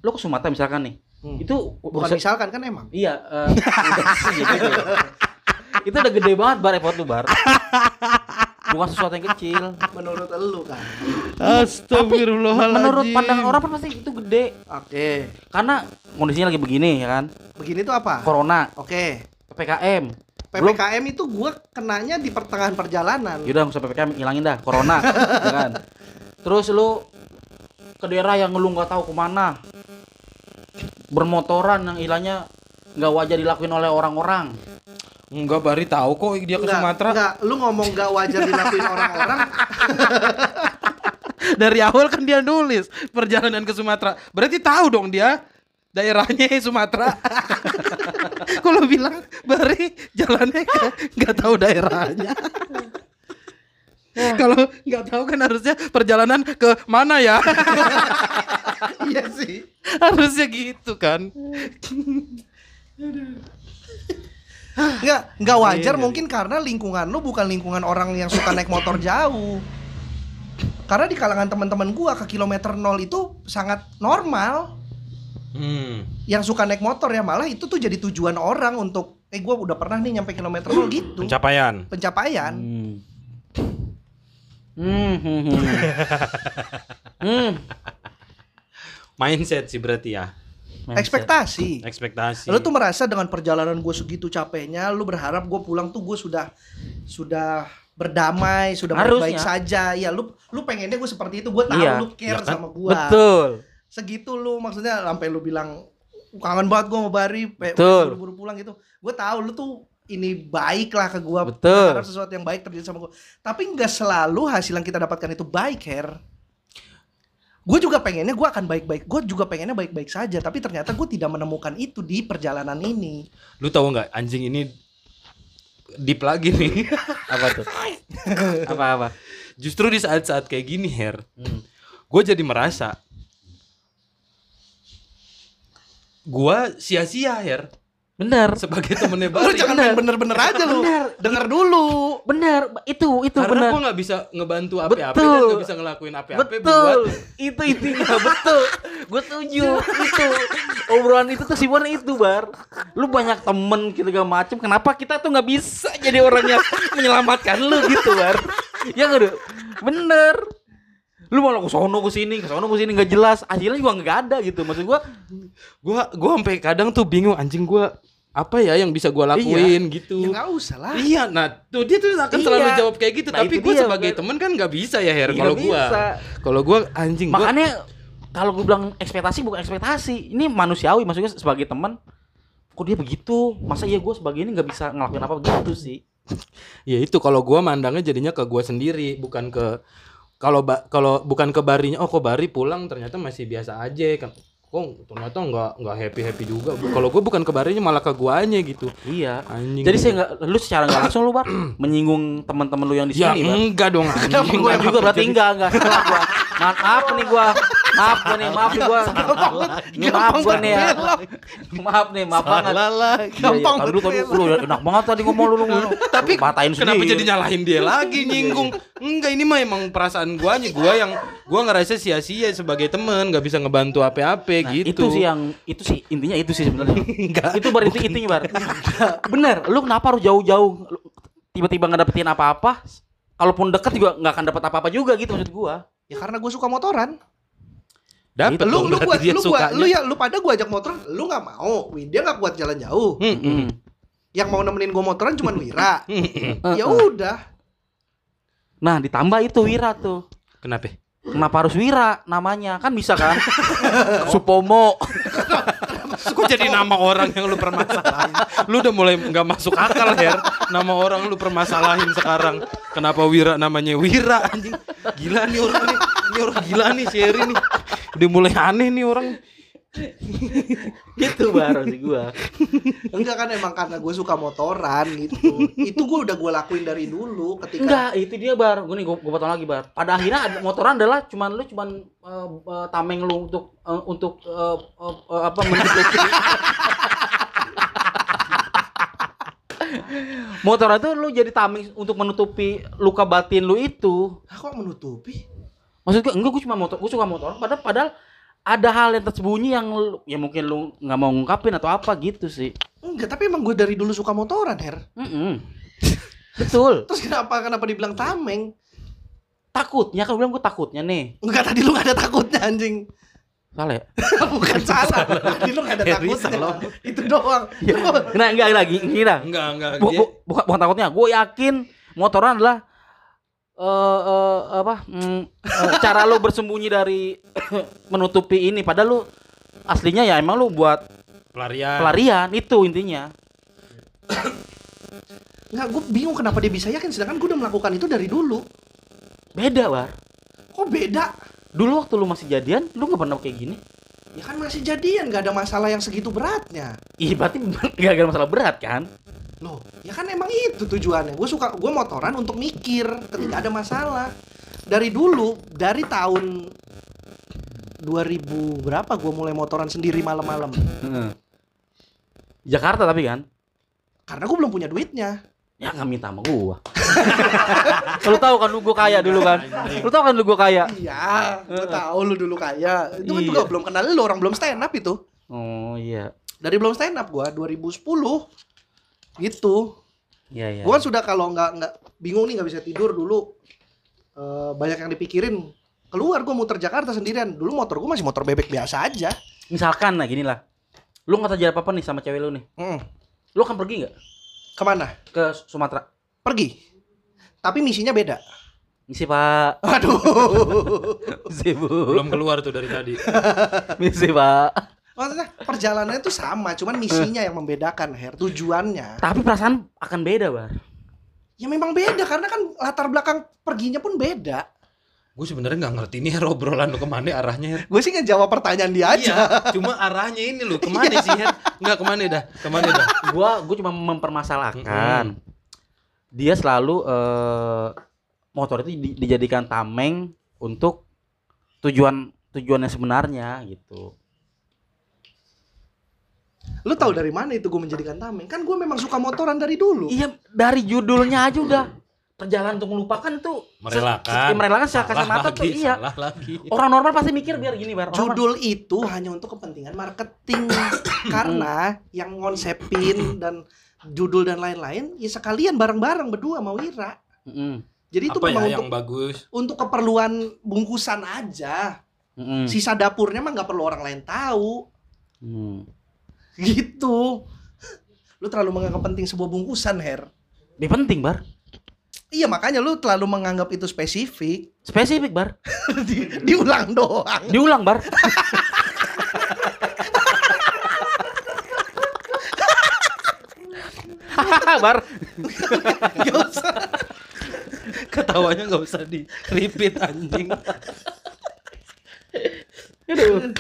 lu ke Sumatera misalkan nih. Hmm. Itu bukan misalkan kan emang. Iya, udah sih gitu ya. itu udah gede banget bar effort lu bar. Bukan sesuatu yang kecil. Menurut lu kan. Astagfirullahaladzim. Menurut pandangan orang pasti itu gede. Oke. Karena kondisinya lagi begini ya kan. Begini tuh apa? Corona, Oke. PPKM. Belum itu gue kenanya di pertengahan perjalanan. Yaudah nggak usah PPKM hilangin dah Corona ya kan Terus lu ke daerah yang lu nggak tahu ke mana Bermotoran yang hilangnya nggak wajar dilakuin oleh orang-orang Enggak, Bari tahu kok dia ke Enggak, Sumatera. enggak, lu ngomong gak wajar dilakuin orang-orang. Dari awal kan dia nulis perjalanan ke Sumatera. Berarti tahu dong dia daerahnya Sumatera. Kalau bilang Bari jalannya nggak tahu daerahnya. Kalau nggak tahu kan harusnya perjalanan ke mana ya? iya sih. harusnya gitu kan. Enggak, enggak wajar Iya, mungkin karena lingkungan lu bukan lingkungan orang yang suka naik motor jauh. Karena di kalangan teman-teman gua ke kilometer nol itu sangat normal. Hmm. Yang suka naik motor ya malah itu tuh jadi tujuan orang untuk eh gua udah pernah nih nyampe kilometer nol gitu. Pencapaian. Pencapaian. hmm. Hmm, hmm. Mindset sih berarti ya. Mindset. Ekspektasi. Ekspektasi. Lu tuh merasa dengan perjalanan gue segitu capeknya, lu berharap gue pulang tuh gue sudah sudah berdamai, sudah baik-baik Harusnya. saja. Ya lu lu pengennya gue seperti itu, gue tahu Iya. lu care Ya kan? sama gue. Betul Segitu lu maksudnya sampai lu bilang kangen banget gue mau Bari, buru-buru pulang gitu. Gue tahu lu tuh ini baik lah ke gue, Betul. sesuatu yang baik terjadi sama gue. Tapi nggak selalu hasil yang kita dapatkan itu baik, Her. Gue juga pengennya gue akan baik-baik, gue juga pengennya baik-baik saja. Tapi ternyata gue tidak menemukan itu di perjalanan ini. Lu tahu nggak anjing ini deep lagi nih. Apa tuh Apa apa Justru di saat-saat kayak gini, Her, Hmm. gue jadi merasa gua sia-sia, Her, Bener sebagai temennya Lu Bari. jangan main bener-bener aja lu. Bener. Denger dulu. Bener Itu itu Karena bener gua nggak bisa ngebantu apa-apa Betul. dan nggak bisa ngelakuin apa-apa buat betul itu intinya betul gue setuju itu obrolan itu kesimpulannya itu bar lu banyak temen gitu gak macem kenapa kita tuh nggak bisa jadi orang yang menyelamatkan lu gitu bar ya nggak Dok? bener lu malah ke sono ke sini ke sono ke sini nggak jelas hasilnya juga nggak ada gitu maksud gua gua gua sampai kadang tuh bingung anjing gua apa ya yang bisa gua lakuin gitu. Ya nggak usah lah. Iya, nah tuh dia tuh akan Iya. selalu jawab kayak gitu, Nah, tapi gue dia, sebagai Bar. temen kan nggak bisa ya Her Iya, kalau gua. Kalau gua anjing gua makanya kalau gue bilang ekspektasi bukan ekspektasi ini manusiawi maksudnya sebagai teman kok dia begitu masa iya gue sebagai ini nggak bisa ngelakuin apa gitu sih Ya itu kalau gua mandangnya jadinya ke gua sendiri, bukan ke kalau kalau bukan ke Barinya. Oh, kok Bari pulang ternyata masih biasa aja kan. Kok ternyata nggak nggak happy happy juga. Kalau gua bukan ke Barinya malah ke guanya gitu. iya Anjing. Jadi saya nggak, lu secara nggak langsung lu bar menyinggung teman-teman lu yang di ya sini, bar. enggak dong anjing. Enggak Enggak juga berarti enggak, enggak salah gua. Maaf nih gua. Maaf gua nih, maaf nih gua. Ini maaf gua nih ya. Maaf nih, maaf banget. Salah lah. Iya, iya. Gampang Tadi lu tadi lu enak banget tadi ngomong lu lu. Tapi patahin Kenapa sendiri. jadi nyalahin dia lagi nyinggung? Enggak, ini mah emang perasaan guanya. Gua yang gua ngerasa sia-sia sebagai temen, nggak bisa ngebantu apa-apa Nah, gitu. itu sih yang itu sih intinya itu sih sebenarnya. Enggak. itu bar itu intinya bar. Bener, lu kenapa harus jauh-jauh lu tiba-tiba ngedapetin apa-apa? Kalaupun deket juga nggak akan dapat apa-apa juga gitu maksud gua. Ya karena gue suka motoran. Dapat Lu dong, lu berarti gua lu gua lu ya lu pada gua ajak motoran, lu nggak mau. Dia nggak kuat jalan jauh. Hmm, hmm. Hmm. Yang mau nemenin gua motoran cuma Wira. Hmm, hmm. ya udah. Nah, ditambah itu Wira tuh. Kenapa? Kenapa harus Wira namanya? Kan bisa kan? Supomo. Kok jadi nama orang yang lu permasalahin? Lu udah mulai nggak masuk akal, Her. Nama orang lu permasalahin sekarang. Kenapa Wira namanya Wira anjing? Gila nih orang nih. Ini orang gila nih si Eri nih. Udah mulai aneh nih orang. gitu baru sih gua. Enggak kan emang karena gue suka motoran gitu. Itu gue udah gue lakuin dari dulu ketika Enggak, itu dia bar. Gue nih gue potong lagi bar. Pada akhirnya ada motoran adalah cuman lu cuman eh, eh, tameng lu untuk eh, untuk eh, eh, apa menutupi. motoran itu lu jadi tameng untuk menutupi luka batin lu itu. Kok menutupi? Maksud gue enggak gue cuma motor, gue suka motor. Padahal padahal ada hal yang tersembunyi yang lu, ya mungkin lu nggak mau ngungkapin atau apa gitu sih. Enggak, tapi emang gue dari dulu suka motoran, Her. Mm-mm. Betul. Terus kenapa kenapa dibilang tameng? Takutnya kan bilang gue takutnya nih. Enggak tadi lu gak ada takutnya anjing. Salah ya? Bukan salah. Tadi lu gak ada Heri takutnya. salah. Itu doang. Nah, enggak lagi, gini dah. Enggak, enggak. Bu, Dia- bu, bukan, bukan takutnya, gue yakin motoran adalah eh eh, apa mm, eh, cara lu bersembunyi dari menutupi ini padahal lu aslinya ya emang lu buat pelarian. pelarian itu intinya Enggak, gue bingung kenapa dia bisa yakin sedangkan gue udah melakukan itu dari dulu. beda war Kok beda? dulu waktu lu masih jadian lu nggak pernah kayak gini Ya kan masih jadian, gak ada masalah yang segitu beratnya. Ih berarti gak ada masalah berat kan Loh, ya kan emang itu tujuannya. Gue suka, gue motoran untuk mikir ketika ada masalah. Dari dulu, dari tahun 2000 berapa gue mulai motoran sendiri malam-malam. Jakarta tapi kan Karena gue belum punya duitnya. ya nggak minta sama gua lu tahu kan lu gua kaya dulu kan lu tahu kan lu gua kaya Iya, gue tahu lu dulu kaya. Itu kan Iya. juga belum kenal lu, orang belum stand up itu. oh iya Dari belum stand up gua 2010. Gitu. iya iya Gua kan sudah kalau nggak nggak bingung nih nggak bisa tidur dulu. Eh, banyak yang dipikirin. Keluar gua muter Jakarta sendirian. Dulu motor gua masih motor bebek biasa aja. misalkan lah gini lah lu nggak terjadi apa apa nih sama cewek lu nih Mm. lu akan pergi nggak Ke mana? ke Sumatera Pergi. Tapi misinya beda. misi pak Aduh. misi bu Belum keluar tuh dari tadi. misi pak Maksudnya perjalanannya itu sama, cuman misinya yang membedakan, Her. Tujuannya. tapi perasaan akan beda bar Ya memang beda karena kan latar belakang perginya pun beda. Gue sebenarnya nggak ngerti nih Her, obrolan lu ke mana arahnya Her. Gue sih ngejawab pertanyaan dia aja. Iya, cuma arahnya ini lu ke mana sih Her? Enggak ke mana dah? Ke mana dah? gua gua cuma mempermasalahkan dia selalu eh, motor itu di- dijadikan tameng untuk tujuan tujuan yang sebenarnya gitu Lu tahu dari mana itu gue menjadikan tameng? Kan gue memang suka motoran dari dulu. iya dari judulnya aja udah perjalanan untuk melupakan tuh Merelakan. se- merelakan secara kasat Salah mata tuh iya Salah lagi. orang normal pasti mikir biar gini Orang- Judul itu hanya untuk kepentingan marketing karena yang ngonsepin dan judul dan lain-lain ya sekalian bareng-bareng berdua sama Wira. Mm-mm, Jadi itu Apa memang ya untuk yang bagus? untuk keperluan bungkusan aja. mm-mm, Sisa dapurnya mah nggak perlu orang lain tahu. mm. Gitu. Lu terlalu menganggap penting sebuah bungkusan, Her. Ini penting bar Iya makanya lu terlalu menganggap itu spesifik. spesifik bar Di- diulang doang. diulang bar bar Gak usah. Ketawanya nggak usah di repeat anjing. Aduh.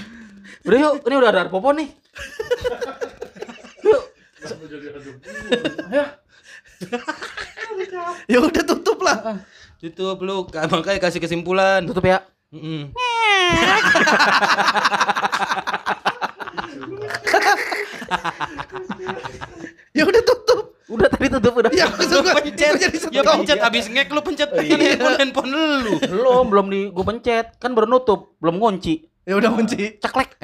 Udah yuk, ini udah ada popo nih. Ya udah tutup lah. Tutup lu, makanya kasih kesimpulan. Tutup ya. Ya udah tutup. Udah tadi tutup udah. Ya maksud gua pencet. jadi Ya pencet abis ngek lu pencet kan handphone handphone lu. Belum, belum di gua pencet. Kan baru nutup, belum ngunci. Ya udah kunci. Ceklek.